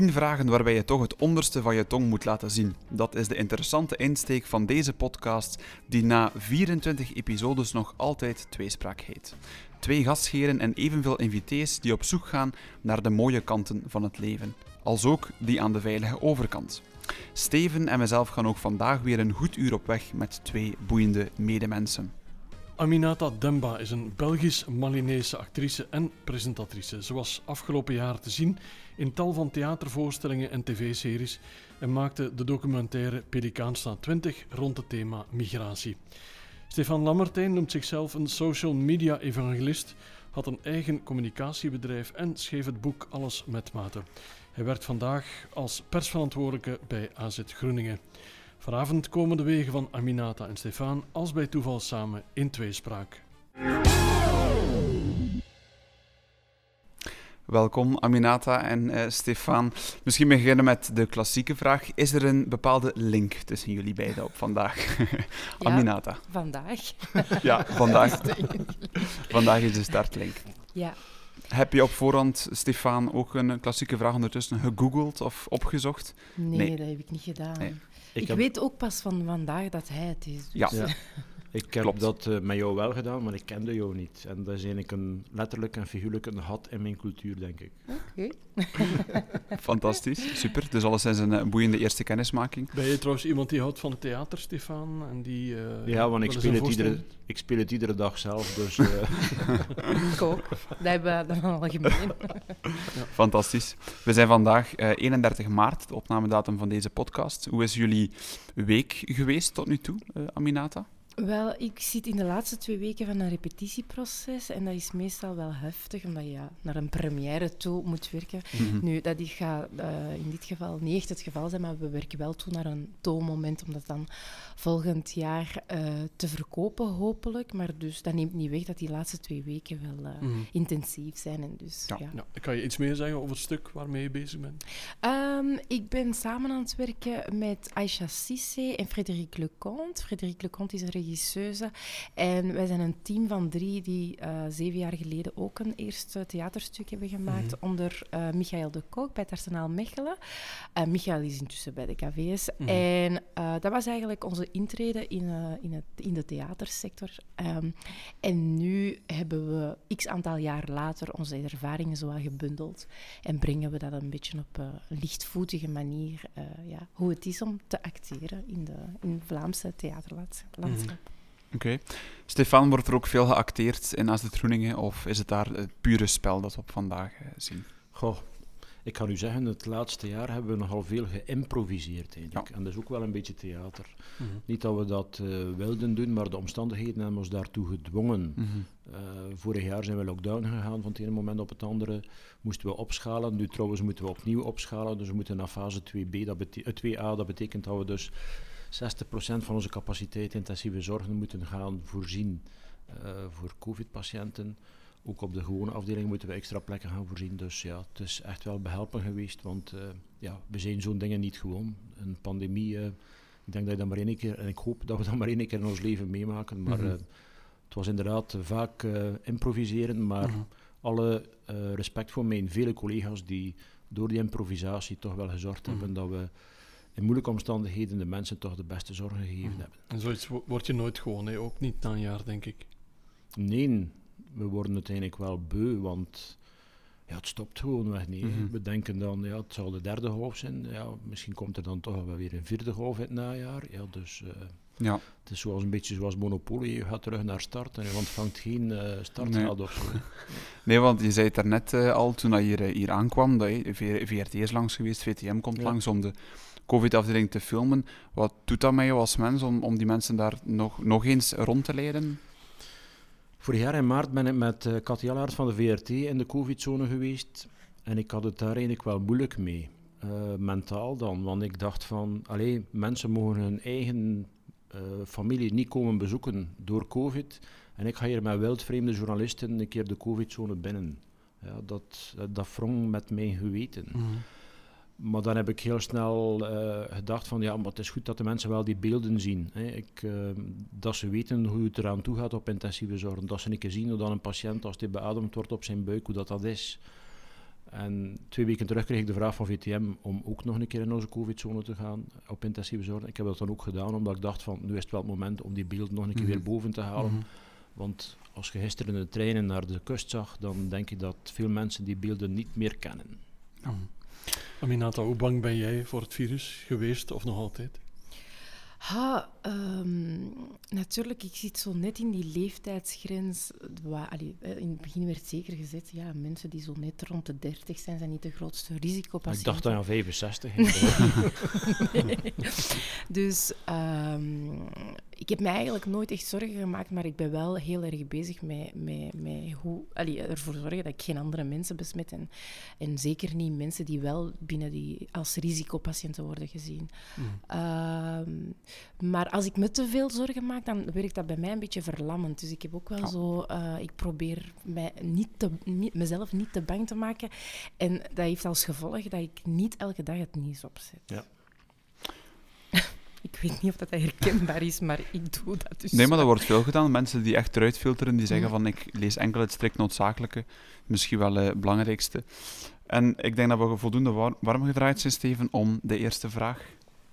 10 vragen waarbij je toch het onderste van je tong moet laten zien. Dat is de interessante insteek van deze podcast, die na 24 episodes nog altijd tweespraak heet. Twee gastheren en evenveel invitees die op zoek gaan naar de mooie kanten van het leven. Als ook die aan de veilige overkant. Steven en mezelf gaan ook vandaag weer een goed uur op weg met twee boeiende medemensen. Aminata Demba is een Belgisch-Malinese actrice en presentatrice. Ze was afgelopen jaar te zien in tal van theatervoorstellingen en tv-series en maakte de documentaire Pelikaan staat 20 rond het thema migratie. Stefan Lammertijn noemt zichzelf een social media evangelist, had een eigen communicatiebedrijf en schreef het boek Alles met Mate. Hij werkt vandaag als persverantwoordelijke bij AZ Groeningen. Vanavond komen de wegen van Aminata en Stefan als bij toeval samen in tweespraak. Welkom Aminata en uh, Stefan. Misschien beginnen met de klassieke vraag. Is er een bepaalde link tussen jullie beiden op vandaag? Aminata. vandaag. ja, vandaag. vandaag is de startlink. Ja. Heb je op voorhand, Stefan, ook een klassieke vraag ondertussen gegoogeld of opgezocht? Nee, nee. dat heb ik niet gedaan. Nee. Ik, ik weet ook pas van vandaag dat hij het is. Dus. Ja. ja. Ik heb dat uh, met jou wel gedaan, maar ik kende jou niet. En dat is eigenlijk een, letterlijk en figuurlijk een gat in mijn cultuur, denk ik. Oké. Fantastisch, super. Dus alles is een, een, boeiende eerste kennismaking. Ben je trouwens iemand die houdt van theater, Stefan? En die, uh, ja, want ik speel, het iedere, ik speel het iedere dag zelf, dus... Uh... ik ook. Dat hebben we dan al gemeen. ja. Fantastisch. We zijn vandaag 31 maart, de opnamedatum van deze podcast. Hoe is jullie week geweest tot nu toe, Aminata? Wel, ik zit in de laatste twee weken van een repetitieproces en dat is meestal wel heftig, omdat je ja, naar een première toe moet werken. Mhm. Nu, dat gaat uh, in dit geval niet echt het geval zijn, maar we werken wel toe naar een toonmoment om dat dan volgend jaar uh, te verkopen, hopelijk. Maar dus dat neemt niet weg dat die laatste twee weken wel uh, mm. intensief zijn. En dus, ja. ja. Kan je iets meer zeggen over het stuk waarmee je bezig bent? Um, ik ben samen aan het werken met Aisha Sissé en Frédéric Leconte. Frédéric Leconte is een regisseuse. En wij zijn een team van drie die uh, zeven jaar geleden ook een eerste theaterstuk hebben gemaakt mm. onder uh, Michael de Kook bij het Arsenaal Mechelen. Uh, Michael is intussen bij de KVS. Mm. En dat was eigenlijk onze intreden in, in, het, in de theatersector. Um, en nu hebben we x aantal jaar later onze ervaringen zo gebundeld en brengen we dat een beetje op een lichtvoetige manier, ja, hoe het is om te acteren in, de, in Vlaamse theaterlandschap. Mm. Oké. Stefan, wordt er ook veel geacteerd in As de Groeningen, of is het daar het pure spel dat we op vandaag uh, zien? Goh, ik kan u zeggen, het laatste jaar hebben we nogal veel geïmproviseerd eigenlijk. Ja. En dat is ook wel een beetje theater. Mm -hmm. Niet dat we dat uh, wilden doen, maar de omstandigheden hebben ons daartoe gedwongen. Mm -hmm. uh, vorig jaar zijn we lockdown gegaan, van het ene moment op het andere moesten we opschalen. Nu trouwens moeten we opnieuw opschalen, dus we moeten naar fase 2B, dat 2A, dat betekent dat we dus 60% van onze capaciteit intensieve zorgen moeten gaan voorzien uh, voor COVID-patiënten. Ook op de gewone afdeling moeten we extra plekken gaan voorzien. Dus ja, het is echt wel behelpen geweest, want uh, ja, we zijn zo'n dingen niet gewoon. Een pandemie, uh, ik denk dat je dat maar één keer, en ik hoop dat we dat maar één keer in ons leven meemaken, maar mm -hmm. het was inderdaad vaak improviseren, maar mm -hmm. alle respect voor mijn vele collega's die door die improvisatie toch wel gezorgd mm -hmm. hebben dat we in moeilijke omstandigheden de mensen toch de beste zorgen gegeven mm. hebben. En zoiets word je nooit gewoon, hè? ook niet na een jaar, denk ik. Nee, we worden uiteindelijk wel beu, want ja, het stopt gewoon weg. Nee. Mm -hmm. We denken dan, ja, het zal de derde golf zijn. Ja, misschien komt er dan toch wel weer een vierde golf in het najaar. Ja, dus uh, ja. het is zoals, een beetje zoals Monopoly. Je gaat terug naar start en je ontvangt geen uh, startgeld nee. of zo. nee, want je zei het daarnet uh, al toen je hier, hier aankwam, dat je, VRT is langs geweest, VTM komt ja. langs om de COVID-afdeling te filmen. Wat doet dat met jou als mens om, om die mensen daar nog, nog eens rond te leiden? Vorig jaar in maart ben ik met uh, Katja van de VRT in de COVID-zone geweest. En ik had het daar eigenlijk wel moeilijk mee. Uh, mentaal dan. Want ik dacht van, alleen mensen mogen hun eigen uh, familie niet komen bezoeken door COVID. En ik ga hier met wildvreemde journalisten een keer de COVID-zone binnen. Ja, dat, dat wrong met mijn geweten. Mm -hmm. Maar dan heb ik heel snel uh, gedacht van ja, maar het is goed dat de mensen wel die beelden zien. Hè. Ik, uh, dat ze weten hoe het eraan toe gaat op intensieve zorg. Dat ze een keer zien hoe dan een patiënt als hij beademd wordt op zijn buik, hoe dat, dat is. En twee weken terug kreeg ik de vraag van VTM om ook nog een keer in onze covid-zone te gaan op intensieve zorg. Ik heb dat dan ook gedaan, omdat ik dacht van nu is het wel het moment om die beeld nog een keer Mhm. weer boven te halen. Mhm. Want als je gisteren de treinen naar de kust zag, dan denk ik dat veel mensen die beelden niet meer kennen. Aminata, hoe bang ben jij voor het virus geweest of nog altijd? Ha, ehm, natuurlijk, ik zit zo net in die leeftijdsgrens. Waar, allee, eh, in het begin werd zeker gezegd, ja, mensen die zo net rond de 30 zijn, zijn niet de grootste ik risicopatiënten. dacht dat je aan 65 ging. Nee. Dus ehm, ik heb mij eigenlijk nooit echt zorgen gemaakt, maar ik ben wel heel erg bezig met, met, met hoe, allee, ervoor zorgen dat ik geen andere mensen besmet. En, en zeker niet mensen die wel binnen die als risicopatiënten worden gezien. Mhm. Ehm, maar als ik me te veel zorgen maak, dan werkt dat bij mij een beetje verlammend. Dus ik heb ook wel zo... eh, ik probeer mij niet te, niet- mezelf niet te bang te maken. En dat heeft als gevolg dat ik niet elke dag het nieuws opzet. Ja. Ik weet niet of dat herkenbaar is, maar ik doe dat dus. Nee, maar dat wordt veel gedaan. Mensen die echt eruit filteren, die zeggen van ik lees enkel het strikt noodzakelijke, misschien wel eh, het belangrijkste. En ik denk dat we voldoende war- warm gedraaid zijn, Steven, om de eerste vraag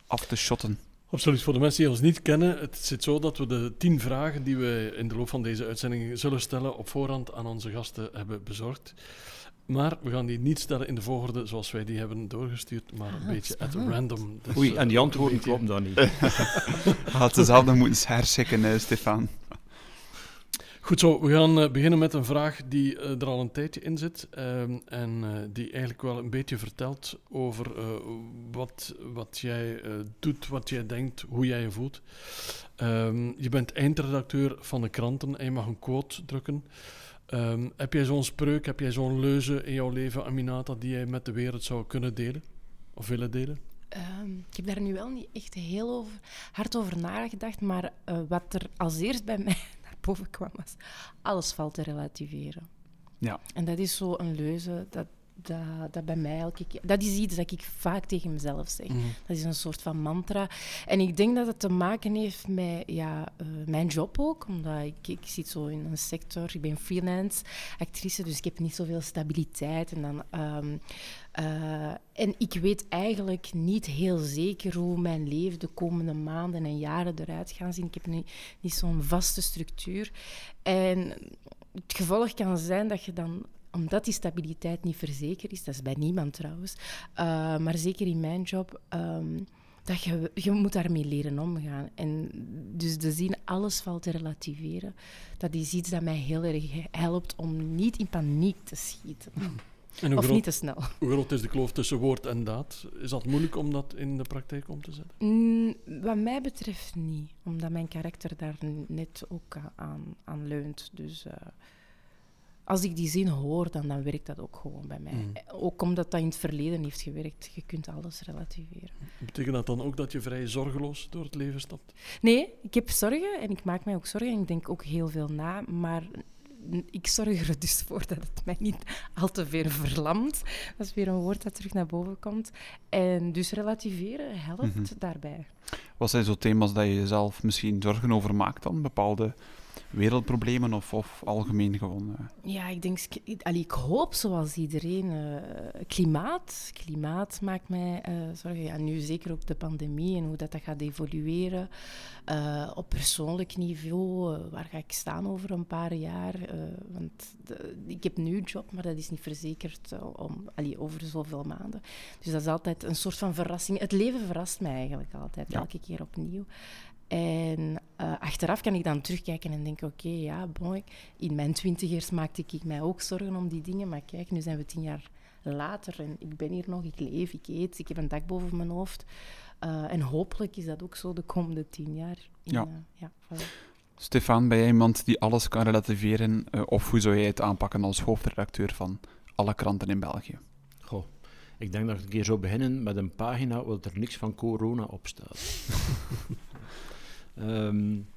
af te shotten. Absoluut. Voor de mensen die ons niet kennen, het zit zo dat we de tien vragen die we in de loop van deze uitzending zullen stellen op voorhand aan onze gasten hebben bezorgd. Maar we gaan die niet stellen in de volgorde zoals wij die hebben doorgestuurd, maar een Ah, beetje at random. Dus, Oei, eh, en die ook antwoorden beetje- kloppen dan niet. Had ze zelf nog moeten herschikken, eh, Stefan. Goed zo, we gaan eh, beginnen met een vraag die eh, er al een tijdje in zit ehm, en eh, die eigenlijk wel een beetje vertelt over eh, wat, wat jij eh, doet, wat jij denkt, hoe jij je voelt. Ehm, je bent eindredacteur van de kranten en je mag een quote drukken. Ehm, heb jij zo'n spreuk, heb jij zo'n leuze in jouw leven, Aminata, die jij met de wereld zou kunnen delen of willen delen? Ehm, ik heb daar nu wel niet echt heel over, hard over nagedacht, maar eh, wat er als eerst bij mij naar boven kwam was, alles valt te relativeren. Ja. En dat is zo een leuze dat, dat, dat bij mij elke keer... Dat is iets dat ik vaak tegen mezelf zeg. Dat is een soort van mantra. En ik denk dat het te maken heeft met ja, eh, mijn job ook. Omdat ik, ik zit zo in een sector, ik ben freelance actrice, dus ik heb niet zoveel stabiliteit. En, dan, ehm, eh, en ik weet eigenlijk niet heel zeker hoe mijn leven de komende maanden en jaren eruit gaan zien. Ik heb niet, niet zo'n vaste structuur. En het gevolg kan zijn dat je dan omdat die stabiliteit niet verzekerd is, dat is bij niemand trouwens, uh, maar zeker in mijn job, um, dat je, je moet daarmee leren omgaan. En dus de zin alles valt te relativeren, dat is iets dat mij heel erg helpt om niet in paniek te schieten. En of groot, niet te snel. Hoe groot is de kloof tussen woord en daad? Is dat moeilijk om dat in de praktijk om te zetten? Mm, wat mij betreft niet, omdat mijn karakter daar net ook aan, aan leunt. Dus uh, als ik die zin hoor, dan, dan werkt dat ook gewoon bij mij. Mm. Ook omdat dat in het verleden heeft gewerkt. Je kunt alles relativeren. Betekent dat dan ook dat je vrij zorgeloos door het leven stapt? Nee, ik heb zorgen en ik maak mij ook zorgen en ik denk ook heel veel na, maar ik zorg er dus voor dat het mij niet al te ver verlamt. Dat is weer een woord dat terug naar boven komt. En dus relativeren helpt mm -hmm. daarbij. Wat zijn zo thema's dat je jezelf misschien zorgen over maakt dan? Bepaalde wereldproblemen of, of algemeen gewoon? Uh... Ja, ik denk, allee, ik hoop zoals iedereen. Uh, klimaat. Klimaat maakt mij uh, zorgen. Ja, nu zeker ook de pandemie en hoe dat, dat gaat evolueren. Uh, op persoonlijk niveau, waar ga ik staan over een paar jaar? want de, ik heb nu een job, maar dat is niet verzekerd om, allee, over zoveel maanden. Dus dat is altijd een soort van verrassing. Het leven verrast mij eigenlijk altijd, ja. elke keer opnieuw. En uh, achteraf kan ik dan terugkijken en denken, oké, okay, ja, bon, in mijn twintigers maakte ik mij ook zorgen om die dingen, maar kijk, nu zijn we tien jaar later en ik ben hier nog, ik leef, ik eet, ik heb een dak boven mijn hoofd. Uh, en hopelijk is dat ook zo de komende tien jaar. In, ja. Uh, ja voilà. Stefan, ben jij iemand die alles kan relativeren, uh, of hoe zou jij het aanpakken als hoofdredacteur van alle kranten in België? Goh. Ik denk dat ik een keer zou beginnen met een pagina waar er niks van corona op staat. Um,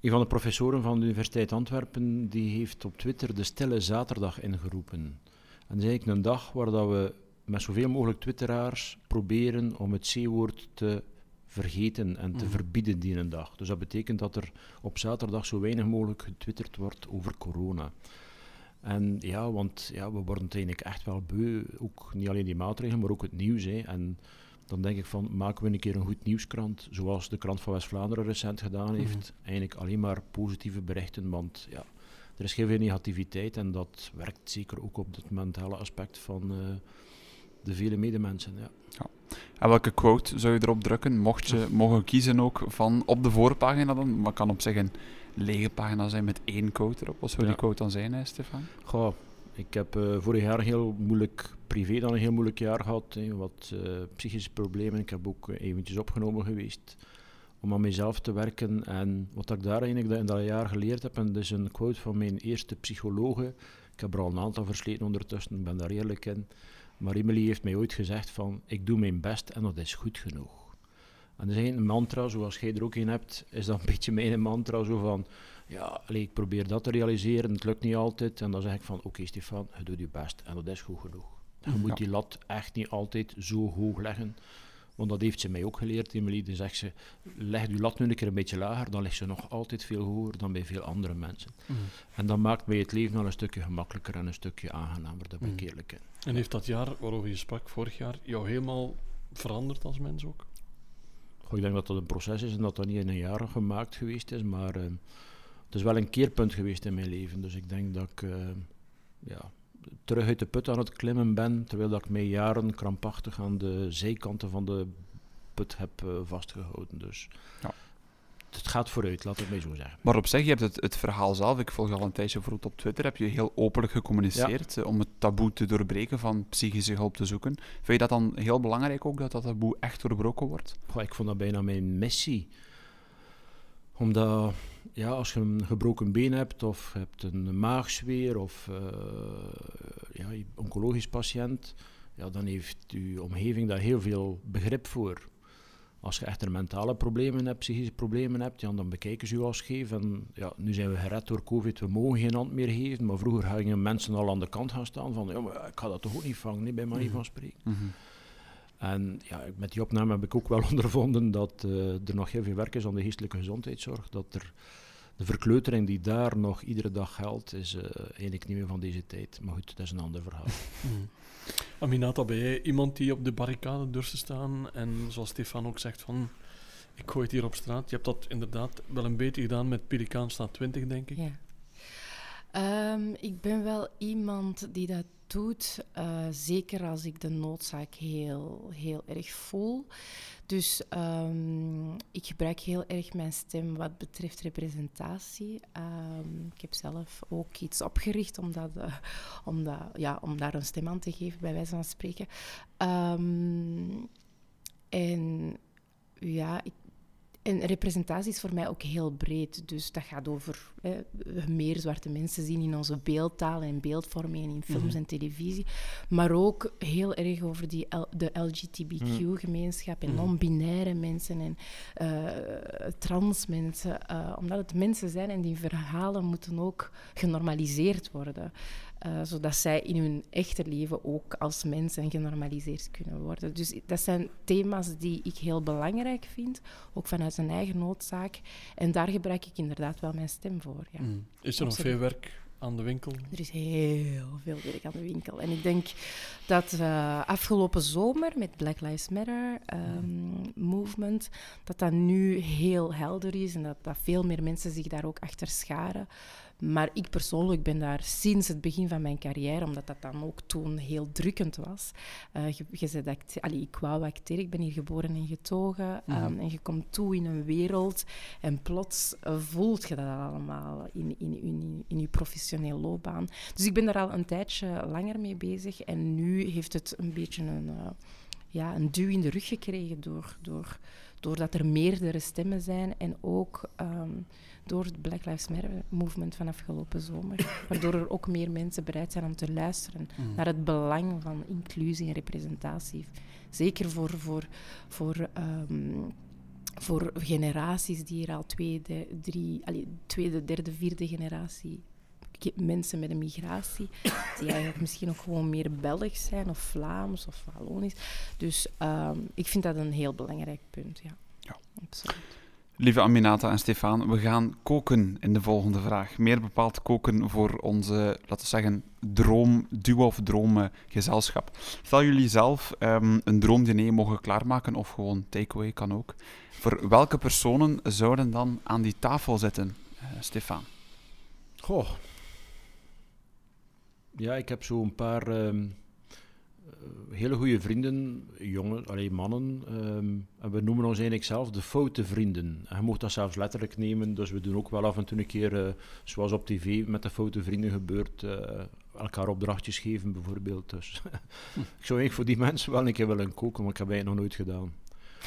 een van de professoren van de Universiteit Antwerpen die heeft op Twitter de Stille Zaterdag ingeroepen. En dat is eigenlijk een dag waar dat we met zoveel mogelijk twitteraars proberen om het C-woord te vergeten en te mm. verbieden die een dag. Dus dat betekent dat er op zaterdag zo weinig mogelijk getwitterd wordt over corona. En ja, want ja, we worden het eigenlijk echt wel beu. Ook niet alleen die maatregelen, maar ook het nieuws. Hè. En dan denk ik van, maken we een keer een goed nieuwskrant, zoals de krant van West-Vlaanderen recent gedaan heeft. Mhm. Eigenlijk alleen maar positieve berichten, want ja, er is heel veel negativiteit en dat werkt zeker ook op het mentale aspect van eh, de vele medemensen. Ja. En welke quote zou je erop drukken? Mocht je mogen kiezen ook van op de voorpagina dan? Maar kan op zich een lege pagina zijn met één quote erop. Wat zou die Ja. quote dan zijn, hè, Stefan? Goh, ik heb eh, vorig jaar heel moeilijk, privé dan een heel moeilijk jaar gehad. wat eh, psychische problemen. Ik heb ook eh, eventjes opgenomen geweest om aan mezelf te werken. En wat ik daar eigenlijk in dat jaar geleerd heb, en dat is een quote van mijn eerste psychologe. Ik heb er al een aantal versleten ondertussen, ik ben daar eerlijk in. Maar Emily heeft mij ooit gezegd van, ik doe mijn best en dat is goed genoeg. En dat is eigenlijk een mantra, zoals jij er ook een hebt, is dat een beetje mijn mantra, zo van, ja, allee, ik probeer dat te realiseren, het lukt niet altijd. En dan zeg ik van, oké Stefan, je doet je best en dat is goed genoeg. Je Ja. moet die lat echt niet altijd zo hoog leggen. Want dat heeft ze mij ook geleerd, Emily. Dan zegt ze, leg je lat nu een keer een beetje lager, dan ligt ze nog altijd veel hoger dan bij veel andere mensen. Mhm. En dat maakt mij het leven al een stukje gemakkelijker en een stukje aangenamer, daar ben ik Mm. eerlijk in. En heeft dat jaar waarover je sprak, vorig jaar, jou helemaal veranderd als mens ook? Goh, ik denk dat dat een proces is en dat dat niet in een jaar gemaakt geweest is, maar eh, het is wel een keerpunt geweest in mijn leven. Dus ik denk dat ik eh, ja, terug uit de put aan het klimmen ben, terwijl dat ik mij jaren krampachtig aan de zijkanten van de put heb eh, vastgehouden. Dus Ja. het gaat vooruit, laat het mij zo zeggen. Maar op zich, je hebt het, het verhaal zelf, ik volg al een tijdje bijvoorbeeld op Twitter, heb je heel openlijk gecommuniceerd eh, om het taboe te doorbreken van psychische hulp te zoeken. Vind je dat dan heel belangrijk ook, dat dat taboe echt doorbroken wordt? Goh, ik vond dat bijna mijn missie. Omdat, ja, als je een gebroken been hebt, of hebt een maagzweer, of eh, ja, oncologisch patiënt, ja, dan heeft je omgeving daar heel veel begrip voor. Als je echter mentale problemen hebt, psychische problemen hebt, ja, dan bekijken ze je als. En ja, nu zijn we gered door COVID, we mogen geen hand meer geven. Maar vroeger gingen mensen al aan de kant gaan staan van, ja, maar ik ga dat toch ook niet vangen, nee, bij manier van spreken. En ja, met die opname heb ik ook wel ondervonden dat eh, er nog heel veel werk is aan de geestelijke gezondheidszorg. Dat er de verkleutering die daar nog iedere dag geldt, is eh, eigenlijk niet meer van deze tijd. Maar goed, dat is een ander verhaal. Mhm. Aminata, ben jij iemand die op de barricade durft te staan en zoals Stefan ook zegt van ik gooi het hier op straat. Je hebt dat inderdaad wel een beetje gedaan met Pelikaan staat 20, denk ik. Ja. Ehm, ik ben wel iemand die dat doet, eh, zeker als ik de noodzaak heel, heel erg voel. Dus ehm, ik gebruik heel erg mijn stem wat betreft representatie. Ehm, ik heb zelf ook iets opgericht om, dat, eh, om, dat, ja, om daar een stem aan te geven, bij wijze van spreken. Ehm, en ja, ik en representatie is voor mij ook heel breed. Dus dat gaat over hè, meer zwarte mensen zien in onze beeldtaal en beeldvorming en in films Mhm. en televisie. Maar ook heel erg over die L- de LGBTQ-gemeenschap en Mhm. non-binaire mensen en eh, trans mensen. eh, omdat het mensen zijn en die verhalen moeten ook genormaliseerd worden. Eh, zodat zij in hun echte leven ook als mensen genormaliseerd kunnen worden. Dus dat zijn thema's die ik heel belangrijk vind ook vanuit zijn eigen noodzaak. En daar gebruik ik inderdaad wel mijn stem voor. Ja. Mhm. Is er nog veel werk aan de winkel? Er is heel veel werk aan de winkel. En ik denk dat eh, afgelopen zomer met Black Lives Matter ehm, movement, dat dat nu heel helder is en dat, dat veel meer mensen zich daar ook achter scharen. Maar ik persoonlijk ben daar sinds het begin van mijn carrière, omdat dat dan ook toen heel drukkend was. Eh, je, je zei dat ik, allee, ik wou acteren, ik ben hier geboren en getogen. Mhm. ehm, en je komt toe in een wereld en plots eh, voelt je dat allemaal in, in, in, in je professioneel loopbaan. Dus ik ben daar al een tijdje langer mee bezig en nu heeft het een beetje een, eh, ja, een duw in de rug gekregen door, door, doordat er meerdere stemmen zijn en ook ehm, door het Black Lives Matter movement van afgelopen zomer. Waardoor er ook meer mensen bereid zijn om te luisteren Mhm. naar het belang van inclusie en representatie. Zeker voor, voor, voor, ehm, voor generaties die hier al tweede, drie, allee, tweede, derde, vierde generatie mensen met een migratie, die eigenlijk misschien ook gewoon meer Belgisch zijn, of Vlaams, of Wallonisch. Dus ehm, ik vind dat een heel belangrijk punt, ja. Ja. Absoluut. Lieve Aminata en Stefan, we gaan koken in de volgende vraag. Meer bepaald koken voor onze, laten we zeggen, droomduo of droomgezelschap. Stel jullie zelf um, een droomdiner mogen klaarmaken, of gewoon takeaway kan ook. Voor welke personen zouden dan aan die tafel zitten, uh, Stefan? Goh. Ja, ik heb zo een paar um, hele goede vrienden, jongen, alleen mannen. Um, en we noemen ons eigenlijk zelf de foute vrienden. En je mocht dat zelfs letterlijk nemen, dus we doen ook wel af en toe een keer, uh, zoals op tv met de foute vrienden gebeurt, uh, elkaar opdrachtjes geven bijvoorbeeld. Dus ik zou eigenlijk voor die mensen wel een keer willen koken, maar ik heb het nog nooit gedaan.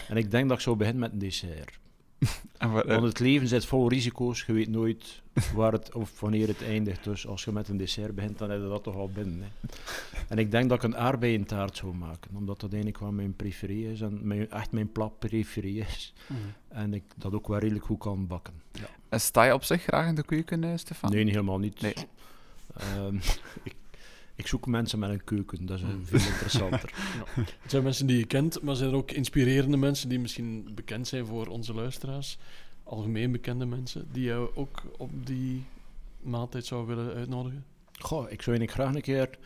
En ik denk dat ik zou beginnen met een dessert. Want het leven zit vol risico's. Je weet nooit waar het of wanneer het eindigt. Dus als je met een dessert begint, dan heb je dat toch al binnen. Hè. En ik denk dat ik een aardbeientaart zou maken, omdat dat eigenlijk wel mijn preferie is en mijn, echt mijn plat preferie is. Mm. En ik dat ook wel redelijk goed kan bakken. Ja. Sta je op zich graag in de keuken, Stefan? Nee, helemaal niet. Nee. Um, ik, ik zoek mensen met een keuken, dat is hmm. veel interessanter. ja. Het zijn mensen die je kent, maar zijn er ook inspirerende mensen die misschien bekend zijn voor onze luisteraars? Algemeen bekende mensen die jou ook op die maaltijd zou willen uitnodigen? Goh, ik zou eigenlijk graag een keer...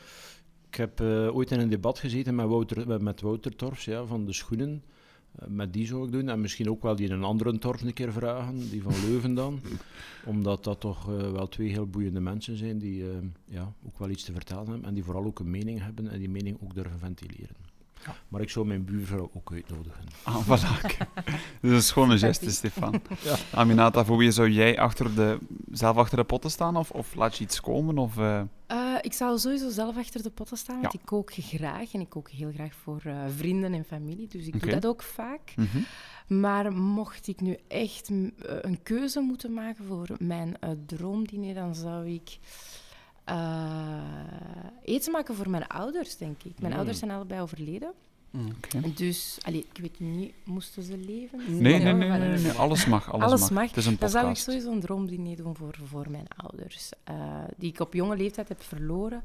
Ik heb uh, ooit in een debat gezeten met Wouter, met Wouter Torfs ja, van de schoenen. Eh, met die zou ik doen. En misschien ook wel die een andere Torf een keer vragen, die van Leuven dan. Omdat dat toch uh, wel twee heel boeiende mensen zijn die uh, ja, ook wel iets te vertellen hebben. En die vooral ook een mening hebben en die mening ook durven ventileren. Ja. Maar ik zou mijn buurvrouw ook uitnodigen. Ah, voilà. dat is gewoon een geste, Stefan. ja. Aminata, voor wie zou jij achter de, zelf achter de potten staan? Of, of laat je iets komen? Of, uh... Uh, ik zou sowieso zelf achter de potten staan, want ja. ik kook graag. En ik kook heel graag voor uh, vrienden en familie. Dus ik okay. doe dat ook vaak. Mm -hmm. Maar mocht ik nu echt een keuze moeten maken voor mijn droomdiner, dan zou ik... Uh, eten maken voor mijn ouders, denk ik. Mijn mm. ouders zijn allebei overleden. Mm, okay. Dus, allee, ik weet niet, moesten ze leven? Nee, nee, nee, nee, nee, alles mag. Alles, alles mag. mag. Het is een Dan zou ik sowieso een droomdiner doen voor, voor mijn ouders, uh, die ik op jonge leeftijd heb verloren.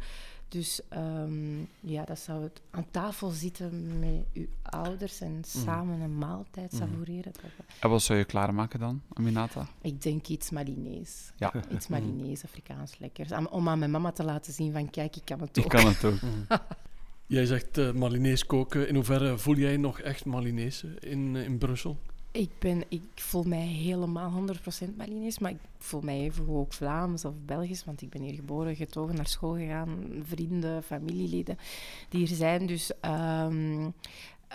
Dus um, ja, dat zou het aan tafel zitten met uw ouders en samen een maaltijd mm. savoureren. En wat zou je klaarmaken dan, Aminata? Ik denk iets Malinees. Ja. Iets Malinees, Afrikaans lekkers. Om aan mijn mama te laten zien van, kijk, ik kan het ook. Ik kan het ook. Jij zegt uh, Malinees koken. In hoeverre voel jij nog echt Malinees in, in Brussel? Ik, ben, ik voel mij helemaal 100% Malinees, maar ik voel mij even ook Vlaams of Belgisch, want ik ben hier geboren, getogen, naar school gegaan, vrienden, familieleden die hier zijn. Dus um,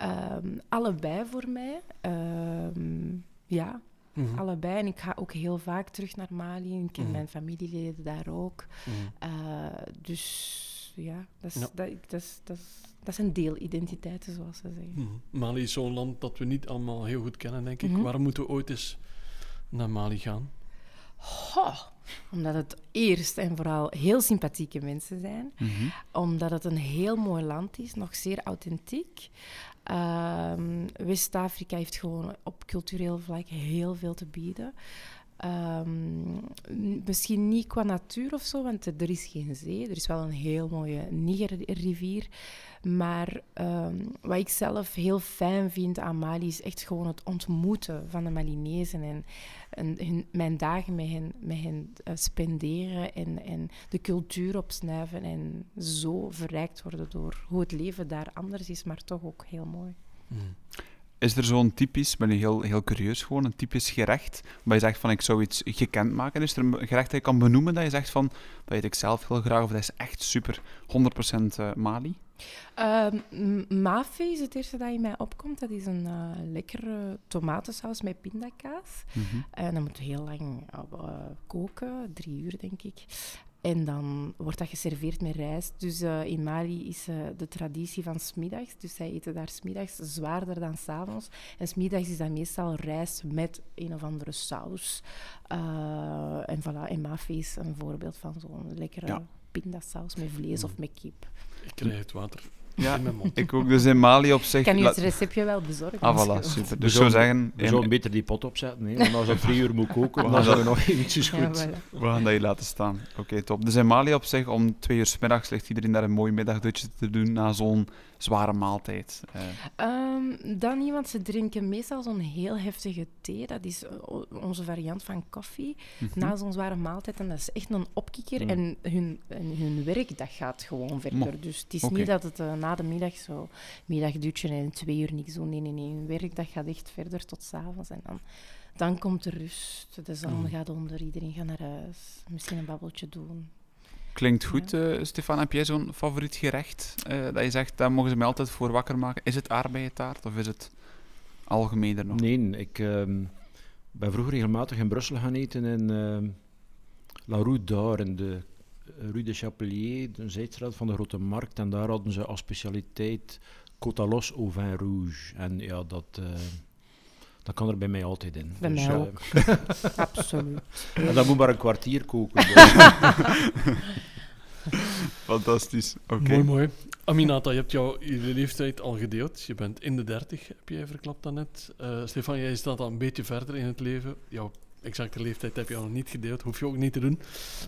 um, allebei voor mij. Um, ja, Mm -hmm. Allebei. En ik ga ook heel vaak terug naar Mali. Ik ken mm -hmm. mijn familieleden daar ook. Mm -hmm. uh, dus ja, dat is. Dat, dat, is, dat, is, dat zijn deelidentiteiten, zoals ze zeggen. Mali is zo'n land dat we niet allemaal heel goed kennen, denk ik. Waarom moeten we ooit eens naar Mali gaan? Omdat het eerst en vooral heel sympathieke mensen zijn. Omdat het een heel mooi land is, nog zeer authentiek. Um, West-Afrika heeft gewoon op cultureel vlak heel veel te bieden. Um, misschien niet qua natuur of zo, want er is geen zee. Er is wel een heel mooie Niger-rivier. Maar um, wat ik zelf heel fijn vind aan Mali is echt gewoon het ontmoeten van de Malinezen en, en hun, mijn dagen met hen, met hen uh, spenderen en, en de cultuur opsnuiven en zo verrijkt worden door hoe het leven daar anders is, maar toch ook heel mooi. Mm. Is er zo'n typisch, ben ik heel, heel curieus gewoon, een typisch gerecht waar je zegt van ik zou iets gekend maken? Is er een gerecht dat je kan benoemen dat je zegt van dat eet ik zelf heel graag of dat is echt super 100% uh, Mali? Uh, mafe is het eerste dat in mij opkomt. Dat is een uh, lekkere tomatensaus met pindakaas. Mm -hmm. En dat moet heel lang uh, koken, drie uur denk ik. En dan wordt dat geserveerd met rijst. Dus uh, in Mali is uh, de traditie van smiddags. Dus zij eten daar smiddags zwaarder dan s'avonds. En smiddags is dat meestal rijst met een of andere saus. Uh, en voilà, en mafe is een voorbeeld van zo'n lekkere ja. pindasaus met vlees mm. of met kip. Ik krijg het water. Ja, in mijn mond. ik ook. Dus in Mali op zich... Ik kan u la- het receptje wel bezorgen. Ah, je voilà, super. Dus ik zou zeggen, We in- zouden beter die pot opzetten, hè, want als dat drie uur moet koken, dan zijn we nog eventjes Ja, goed. voilà. we gaan dat hier laten staan. Oké, top. Dus in Mali op zich, om twee uur 's middags ligt iedereen daar een mooi middagdutje te doen na zo'n zware maaltijd. Eh, Ehm, dan niet, want ze drinken meestal zo'n heel heftige thee. Dat is eh, onze variant van koffie. mhm. Na zo'n zware maaltijd. En dat is echt een opkikker. Mm. En, hun, en hun werk, dat gaat gewoon verder. Mo. Dus het is niet dat het eh, na de middag zo middagdutje en twee uur niks doen. Nee, nee, nee. Hun werk, dat gaat echt verder tot s'avonds. En dan, dan komt de rust. De zon Mm. gaat onder. Iedereen gaat naar huis. Misschien een babbeltje doen. Klinkt goed, eh, Stefan. Heb jij zo'n favoriet gerecht? eh, dat je zegt, daar mogen ze mij altijd voor wakker maken. Is het aardbeientaart of is het algemener nog? Nee, ik ehm, ben vroeger regelmatig in Brussel gaan eten in ehm, La Rue d'Or, in de Rue de Chapelier, de zijstraat van de Grote Markt. En daar hadden ze als specialiteit Cotalos au vin rouge. En ja, dat, eh, dat kan er bij mij altijd in. Bij mij eh, ook. Absoluut. en dat moet maar een kwartier koken. Fantastisch. Oké. Mooi, mooi. Aminata, je hebt jouw je leeftijd al gedeeld. Je bent in de dertig, heb jij verklapt daarnet. Eh Stefan, jij staat al een beetje verder in het leven. Jouw exacte leeftijd heb je al niet gedeeld, hoef je ook niet te doen.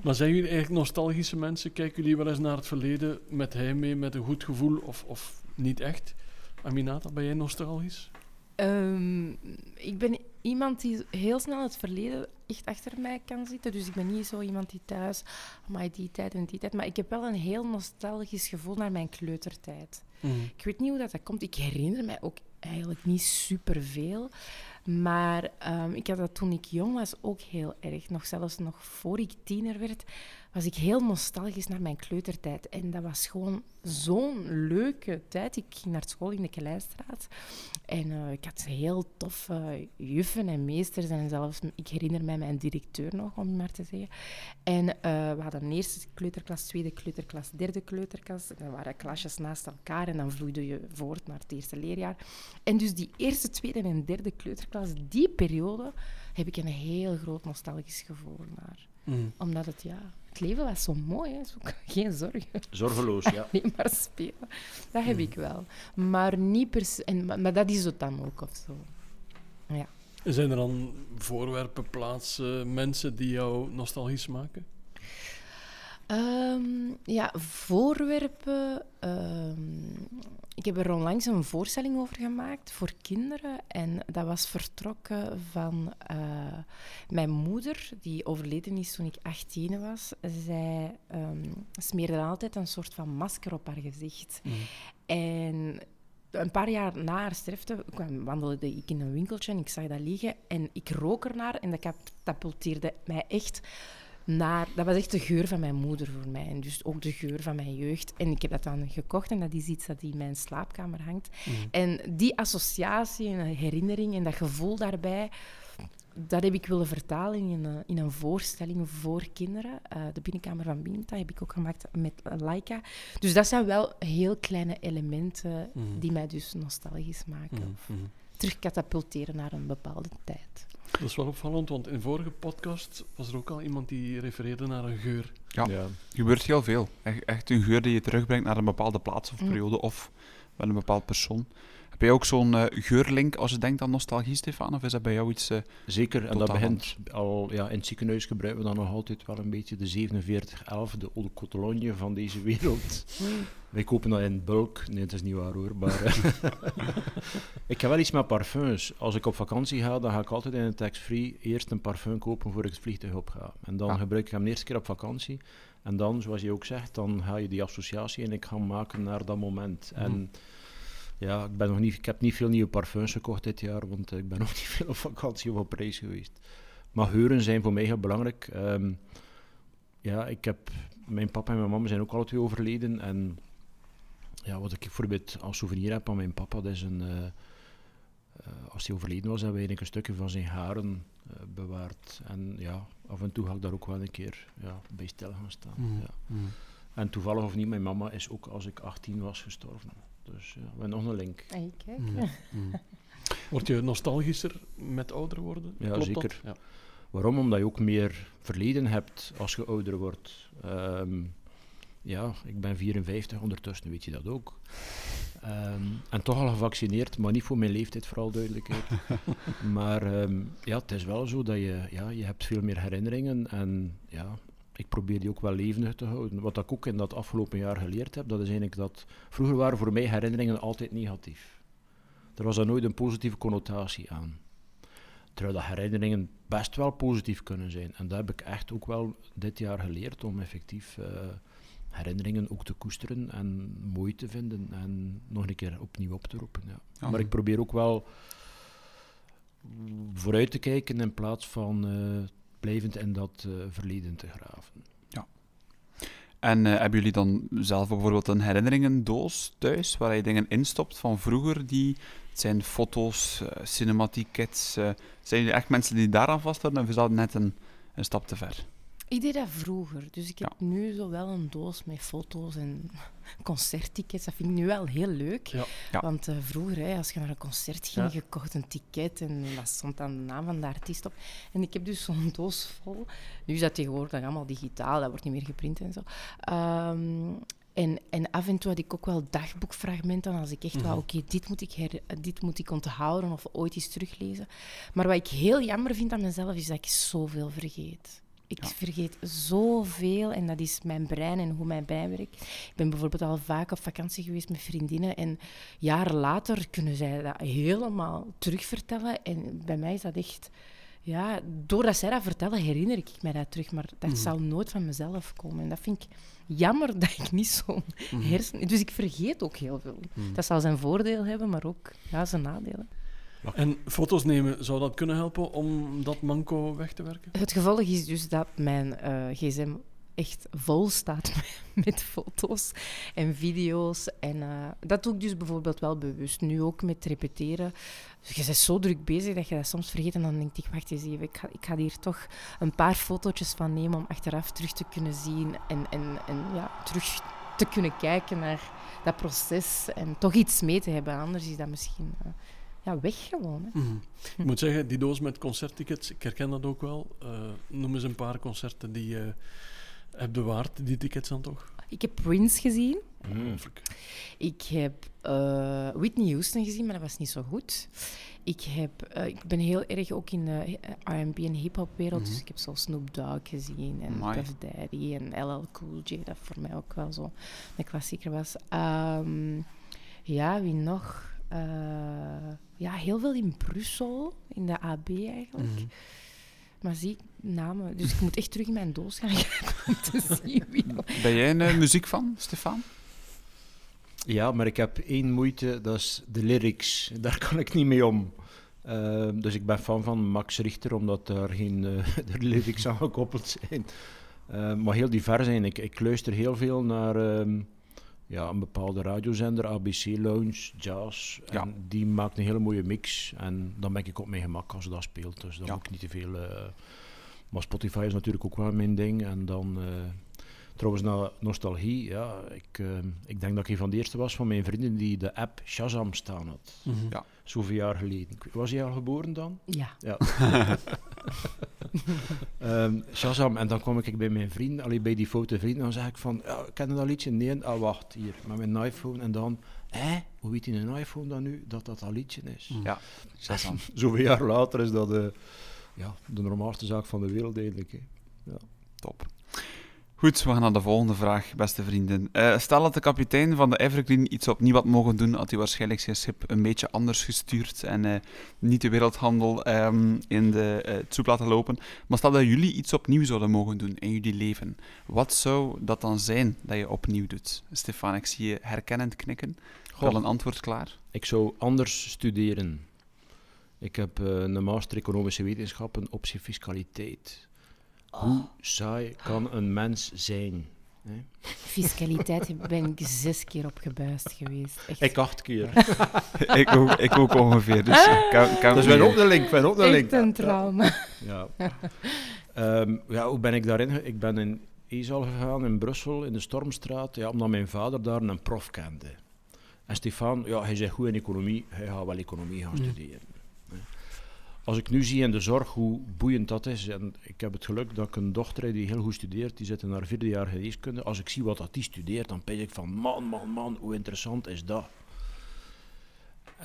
Maar zijn jullie eigenlijk nostalgische mensen? Kijken jullie wel eens naar het verleden met heimwee, met een goed gevoel of, of niet echt? Aminata, ben jij nostalgisch? Ehm, ik ben iemand die heel snel het verleden echt achter mij kan zitten. Dus ik ben niet zo iemand die thuis, maar die tijd en die tijd. Maar ik heb wel een heel nostalgisch gevoel naar mijn kleutertijd. Ik weet niet hoe dat, dat komt. Ik herinner mij ook eigenlijk niet superveel. Maar ehm, ik had dat toen ik jong was ook heel erg. Nog zelfs nog voor ik tiener werd, was ik heel nostalgisch naar mijn kleutertijd. En dat was gewoon zo'n leuke tijd. Ik ging naar school in de Kleistraat. En eh, ik had heel toffe juffen en meesters. En zelfs, ik herinner mij mijn directeur nog, om het maar te zeggen. En eh, we hadden eerste kleuterklas, tweede kleuterklas, derde kleuterklas. En dan waren klasjes naast elkaar en dan vloeide je voort naar het eerste leerjaar. En dus die eerste, tweede en derde kleuterklas, die periode, heb ik een heel groot nostalgisch gevoel naar. Mm. Omdat het, ja, het leven was zo mooi, hè. Zo, geen zorgen. Zorgeloos, ja. Alleen maar spelen. Dat heb ik wel. Maar niet per se... En, maar, maar dat is het dan ook, of zo. Zijn er dan voorwerpen, plaatsen, mensen die jou nostalgisch maken? Ehm, ja, voorwerpen. ehm, ik heb er onlangs een voorstelling over gemaakt voor kinderen. En dat was vertrokken van eh, mijn moeder, die overleden is toen ik 18 was. Zij ehm, smeerde altijd een soort van masker op haar gezicht. En een paar jaar na haar sterfte kwam, wandelde ik in een winkeltje en ik zag dat liggen. En ik rook ernaar en dat catapulteerde mij echt naar... Dat was echt de geur van mijn moeder voor mij. En dus ook de geur van mijn jeugd. En ik heb dat dan gekocht en dat is iets dat in mijn slaapkamer hangt. En die associatie en herinnering en dat gevoel daarbij... Dat heb ik willen vertalen in een, in een voorstelling voor kinderen. Eh, de binnenkamer van Binta heb ik ook gemaakt met Laika. Dus dat zijn wel heel kleine elementen Mhm. die mij dus nostalgisch maken. Of mhm. terugkatapulteren naar een bepaalde tijd. Dat is wel opvallend, want in vorige podcast was er ook al iemand die refereerde naar een geur. Ja. gebeurt heel veel. Echt, echt een geur die je terugbrengt naar een bepaalde plaats of Mm. periode of wel een bepaald persoon. Heb jij ook zo'n eh, geurlink als je denkt aan nostalgie, Stefan? Of is dat bij jou iets... eh, Zeker, en dat begint al, ja, in het ziekenhuis gebruiken we dan nog altijd wel een beetje de 4711, de Eau de Cotologne van deze wereld. Wij kopen dat in bulk. Nee, het is niet waar hoor, maar... eh, ik heb wel iets met parfums. Als ik op vakantie ga, dan ga ik altijd in een tax-free eerst een parfum kopen voor ik het vliegtuig op ga. En dan Ah. gebruik ik hem de eerste keer op vakantie. En dan, zoals je ook zegt, dan ga je die associatie en ik gaan maken naar dat moment. En ja, ik, ben nog niet, ik heb niet veel nieuwe parfums gekocht dit jaar, want eh, ik ben nog niet veel op vakantie of op reis geweest. Maar geuren zijn voor mij heel belangrijk. Ehm, ja, ik heb, mijn papa en mijn mama zijn ook alle twee overleden. En ja, wat ik bijvoorbeeld als souvenir heb van mijn papa, dat is een... eh, eh, als hij overleden was, hebben we eigenlijk een stukje van zijn haren bewaard. En ja, af en toe ga ik daar ook wel een keer ja, bij stil gaan staan. Mhm. Ja. En toevallig of niet, mijn mama is ook als ik 18 was gestorven. Dus ja, we hebben nog een link. Hey, kijk. Mhm, mhm. Word je nostalgischer met ouder worden? Ja, Klopt zeker. Dat? Ja. Waarom? Omdat je ook meer verleden hebt als je ouder wordt. Ehm, ja, ik ben 54, ondertussen weet je dat ook. Ehm, en toch al gevaccineerd, maar niet voor mijn leeftijd, vooral duidelijkheid. maar ehm, ja, het is wel zo dat je, ja, je hebt veel meer herinneringen en ja, ik probeer die ook wel levendig te houden. Wat ik ook in dat afgelopen jaar geleerd heb, dat is eigenlijk dat vroeger waren voor mij herinneringen altijd negatief. Er was daar nooit een positieve connotatie aan. Terwijl de herinneringen best wel positief kunnen zijn. En dat heb ik echt ook wel dit jaar geleerd om effectief uh, herinneringen ook te koesteren en mooi te vinden en nog een keer opnieuw op te roepen. Ja. Maar ik probeer ook wel vooruit te kijken in plaats van uh, blijvend in dat uh, verleden te graven. Ja. En uh, hebben jullie dan zelf bijvoorbeeld een herinneringendoos thuis waar je dingen instopt van vroeger die het zijn foto's, uh, cinematiekets. zijn jullie echt mensen die daaraan vasthouden of is dat net een, een stap te ver? Ik deed dat vroeger. Dus ik heb nu zo wel een doos met foto's en concerttickets. Dat vind ik nu wel heel leuk. Ja. Want uh, vroeger, hè, als je naar een concert ging, je kocht een ticket en dat stond dan de naam van de artiest op. En ik heb dus zo'n doos vol. Nu is dat tegenwoordig allemaal digitaal, dat wordt niet meer geprint en zo. Um, en, en af en toe had ik ook wel dagboekfragmenten als ik echt mm wou, oké, dit moet ik her, dit moet ik onthouden of ooit eens teruglezen. Maar wat ik heel jammer vind aan mezelf, is dat ik zoveel vergeet. Ik vergeet zoveel en dat is mijn brein en hoe mijn brein werkt. Ik ben bijvoorbeeld al vaak op vakantie geweest met vriendinnen en jaren later kunnen zij dat helemaal terugvertellen. En bij mij is dat echt... Ja, doordat zij dat vertellen, herinner ik mij dat terug. Maar dat mm zal nooit van mezelf komen. En dat vind ik jammer dat ik niet zo'n mm hersen... Dus ik vergeet ook heel veel. Mhm. Dat zal zijn voordeel hebben, maar ook ja, zijn nadelen. En foto's nemen, zou dat kunnen helpen om dat manco weg te werken? Het gevolg is dus dat mijn uh, gsm echt vol staat met foto's en video's. En uh, dat doe ik dus bijvoorbeeld wel bewust. Nu ook met repeteren. Dus je bent zo druk bezig dat je dat soms vergeet. En dan denk ik, wacht eens even, ik ga, ik ga hier toch een paar fotootjes van nemen om achteraf terug te kunnen zien. En, en, en ja, terug te kunnen kijken naar dat proces. En toch iets mee te hebben. Anders is dat misschien... Uh, ja, weg gewoon. Hè. Mhm. Ik moet zeggen, die doos met concerttickets, ik herken dat ook wel. Uh, noem eens een paar concerten die je hebt bewaard, die tickets dan toch? Ik heb Prince gezien. Mm. Ik heb uh, Whitney Houston gezien, maar dat was niet zo goed. Ik, heb, uh, ik ben heel erg ook in de R&B en hip-hop wereld, mm -hmm. dus ik heb zo Snoop Dogg gezien en Amai. Puff Daddy en LL Cool J, dat voor mij ook wel zo een klassieker was. Um, ja, wie nog? Uh, ja, heel veel in Brussel, in de AB eigenlijk. Mm -hmm. Maar zie, namen. Dus ik moet echt terug in mijn doos gaan om te zien wie. Ben jij een uh, muziek van, Stefan? Ja, maar ik heb één moeite, dat is de lyrics. Daar kan ik niet mee om. Uh, dus ik ben fan van Max Richter, omdat daar geen uh, lyrics aan gekoppeld zijn. maar heel divers zijn. Ik, ik luister heel veel naar ehm, ja, een bepaalde radiozender, ABC Lounge, Jazz. En ja. die maakt een hele mooie mix. En dan ben ik op mijn gemak als ze dat speelt. Dus dan ja. moet ik niet te veel... Uh, maar Spotify is natuurlijk ook wel mijn ding. En dan... Uh, trouwens, naar nostalgie. Ja, ik, uh, ik denk dat ik een van de eerste was van mijn vrienden die de app Shazam staan had. Mm -hmm. Ja. Zoveel jaar geleden. Was hij al geboren dan? Ja. ja. um, Shazam, en dan kom ik bij mijn vrienden, allee, bij die foto vrienden, dan zeg ik van, ja, ken je dat liedje? Nee, ah, wacht, hier, met mijn iPhone. En dan, hè, hoe weet je een iPhone dan nu dat dat dat liedje is? Mm. Ja, Shazam. Zoveel jaar later is dat uh, ja, de normaalste zaak van de wereld eigenlijk. Hè. Ja. Top. Goed, we gaan naar de volgende vraag, beste vrienden. Uh, stel dat de kapitein van de Evergreen iets opnieuw had mogen doen, had hij waarschijnlijk zijn schip een beetje anders gestuurd en uh, niet de wereldhandel um, in de uh, soep laten lopen. Maar stel dat jullie iets opnieuw zouden mogen doen in jullie leven, wat zou dat dan zijn dat je opnieuw doet? Stefan, ik zie je herkennend knikken. Wel een antwoord klaar? Ik zou anders studeren. Ik heb een master economische wetenschappen optie fiscaliteit. Hoe saai kan een mens zijn? Hè? Fiscaliteit ben ik zes keer op gebuist geweest. Echt. Ik acht keer. ik, ook, ik ook ongeveer. Dus kan, kan dus ben op de link. Ben op de link. Echt een trauma. Ja. um, ja, hoe ben ik daarin? Ik ben in Ezal gegaan in Brussel, in de Stormstraat, ja, omdat mijn vader daar een prof kende. En Stefan, ja, hij zei goed in economie, hij gaat wel economie gaan studeren. Als ik nu zie in de zorg hoe boeiend dat is, en ik heb het geluk dat ik een dochter heb die heel goed studeert, die zit in haar vierde jaar geneeskunde. Als ik zie wat dat die studeert, dan denk ik van man, man, man, hoe interessant is dat?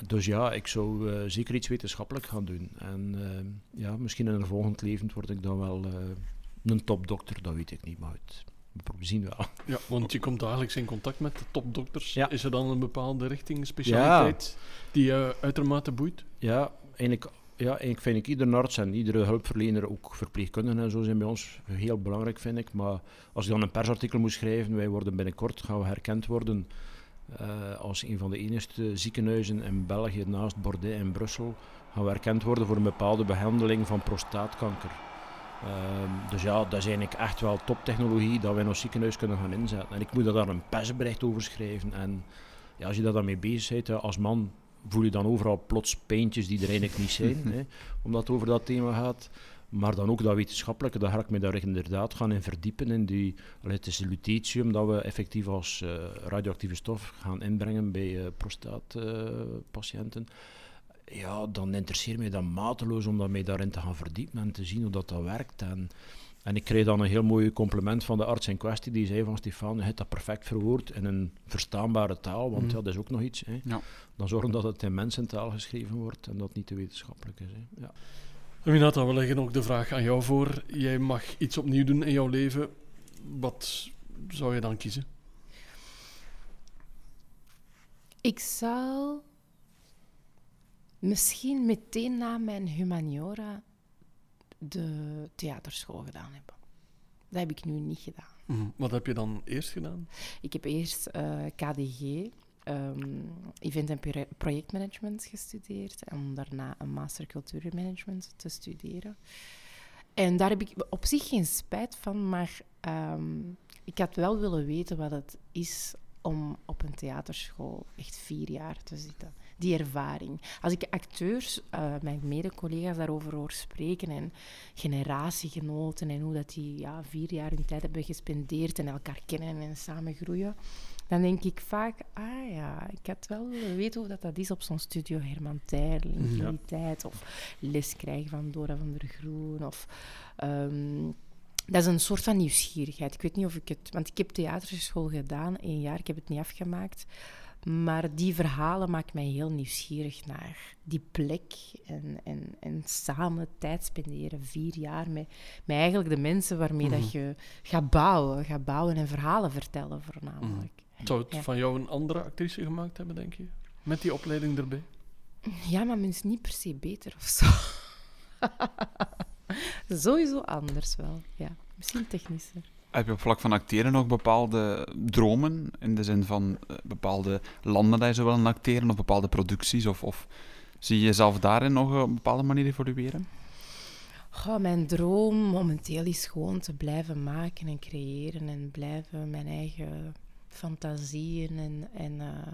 Dus ja, ik zou uh, zeker iets wetenschappelijk gaan doen. En uh, ja, misschien in een volgend leven word ik dan wel uh, een topdokter, dat weet ik niet, maar het, we zien wel. Ja, want je komt dagelijks in contact met de topdokters. Ja. Is er dan een bepaalde richting, specialiteit ja. die je uitermate boeit? Ja, eigenlijk ja, eigenlijk vind ik iedere arts en iedere hulpverlener, ook verpleegkundigen en zo, zijn bij ons heel belangrijk, vind ik. Maar als ik dan een persartikel moet schrijven, wij worden binnenkort, gaan we herkend worden uh, als een van de enige ziekenhuizen in België naast Bordeaux en Brussel, gaan we herkend worden voor een bepaalde behandeling van prostaatkanker. Uh, dus ja, dat is eigenlijk echt wel toptechnologie dat wij in ons ziekenhuis kunnen gaan inzetten. En ik moet daar een persbericht over schrijven. En ja, als je daar dan mee bezig bent, als man voel je dan overal plots pijntjes die er eigenlijk niet zijn, hè, omdat het over dat thema gaat. Maar dan ook dat wetenschappelijke, daar ga ik me daar inderdaad gaan in verdiepen. In die, het is lutetium dat we effectief als uh, radioactieve stof gaan inbrengen bij uh, prostaatpatiënten. Uh, ja, dan interesseert mij dat mateloos om mij daarin te gaan verdiepen en te zien hoe dat, dat werkt. En, en ik kreeg dan een heel mooi compliment van de arts in kwestie. Die zei van Stefan, je hebt dat perfect verwoord in een verstaanbare taal. Want mm. ja, dat is ook nog iets. Hè. Ja. Dan zorgen dat het in mensentaal geschreven wordt en dat niet te wetenschappelijk is. Hè. Ja. Aminata, we leggen ook de vraag aan jou voor. Jij mag iets opnieuw doen in jouw leven. Wat zou je dan kiezen? Ik zou misschien meteen na mijn humaniora de theaterschool gedaan hebben. Dat heb ik nu niet gedaan. Mhm. Wat heb je dan eerst gedaan? Ik heb eerst uh, eh, KDG, um, event- en projectmanagement gestudeerd. En daarna een master cultuurmanagement te studeren. En daar heb ik op zich geen spijt van, maar um, ik had wel willen weten wat het is om op een theaterschool echt vier jaar te zitten die ervaring. Als ik acteurs, uh, mijn mede-collega's daarover hoor spreken en generatiegenoten en hoe dat die ja, vier jaar hun tijd hebben gespendeerd en elkaar kennen en samen groeien, dan denk ik vaak, ah ja, ik had wel weten hoe dat, dat is op zo'n studio Herman Terling in die tijd, of les krijgen van Dora van der Groen, of... Um, dat is een soort van nieuwsgierigheid. Ik weet niet of ik het... Want ik heb theaterschool gedaan, één jaar. Ik heb het niet afgemaakt. Maar die verhalen maken mij heel nieuwsgierig naar die plek en, en, en samen tijd spenderen, vier jaar, met, met eigenlijk de mensen waarmee dat mhm. je gaat bouwen, gaat bouwen en verhalen vertellen voornamelijk. Mm. Zou het van jou een andere actrice gemaakt hebben, denk je? Met die opleiding erbij? Ja, maar mensen niet per se beter of zo. Sowieso anders wel, ja. Misschien technischer. Heb je op vlak van acteren nog bepaalde dromen? In de zin van uh, bepaalde landen dat je zou willen acteren of bepaalde producties? Of, of zie je jezelf daarin nog op een bepaalde manier evolueren? Goh, mijn droom momenteel is gewoon te blijven maken en creëren en blijven mijn eigen fantasieën en, en uh,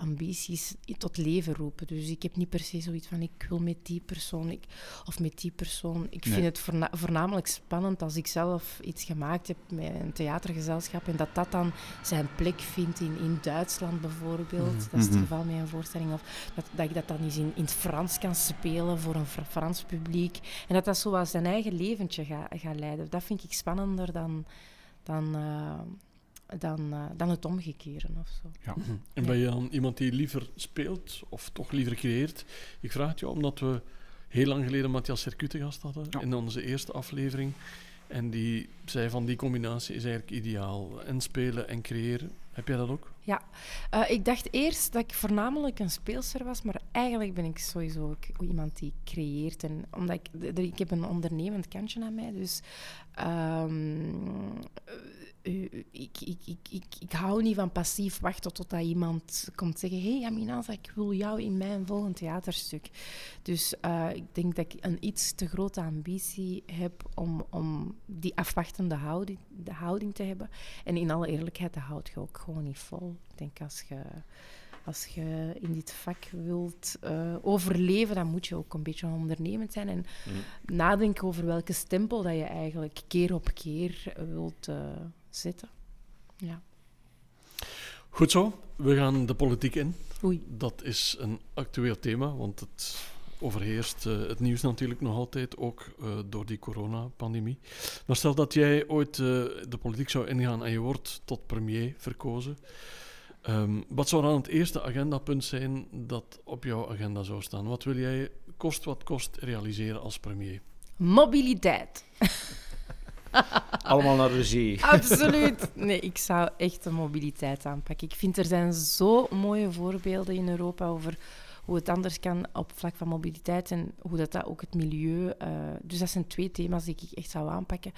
ambities tot leven roepen. Dus ik heb niet per se zoiets van ik wil met die persoon ik, of met die persoon. Ik vind het voornamelijk spannend als ik zelf iets gemaakt heb met een theatergezelschap en dat dat dan zijn plek vindt in, in Duitsland bijvoorbeeld. Mhm. Dat is het mhm. geval met een voorstelling. Of dat, dat ik dat dan eens in, in het Frans kan spelen voor een Frans publiek. En dat dat zo zijn eigen leventje gaat ga leiden. Dat vind ik spannender dan... dan uh, dan, uh, dan het omgekeren of zo. Ja. Mhm. En ben je dan iemand die liever speelt of toch liever creëert? Ik vraag het je omdat we heel lang geleden Matthias Circuit gast hadden in onze eerste aflevering. En die zei van die combinatie is eigenlijk ideaal. En spelen en creëren. Heb jij dat ook? Ja, uh, ik dacht eerst dat ik voornamelijk een speelster was, maar eigenlijk ben ik sowieso ook iemand die creëert. En omdat ik, ik heb een ondernemend kantje aan mij, dus um, ik, ik, ik, ik, ik hou niet van passief wachten totdat iemand komt zeggen: Hé hey, Amina, ik wil jou in mijn volgend theaterstuk. Dus uh, ik denk dat ik een iets te grote ambitie heb om, om die afwachtende houding, de houding te hebben. En in alle eerlijkheid, dat houdt je ook gewoon niet vol. Ik denk als je als je in dit vak wilt uh, overleven, dan moet je ook een beetje ondernemend zijn en mm. nadenken over welke stempel dat je eigenlijk keer op keer wilt uh, zetten. Ja. Goed zo, we gaan de politiek in. Oei. Dat is een actueel thema, want het overheerst uh, het nieuws natuurlijk nog altijd, ook uh, door die coronapandemie. Maar stel dat jij ooit uh, de politiek zou ingaan en je wordt tot premier verkozen. Um, wat zou dan het eerste agendapunt zijn dat op jouw agenda zou staan? Wat wil jij kost wat kost realiseren als premier? Mobiliteit. Allemaal naar zee. Absoluut. Nee, ik zou echt de mobiliteit aanpakken. Ik vind er zijn zo mooie voorbeelden in Europa over hoe het anders kan op vlak van mobiliteit en hoe dat, dat ook het milieu. Uh, dus dat zijn twee thema's die ik echt zou aanpakken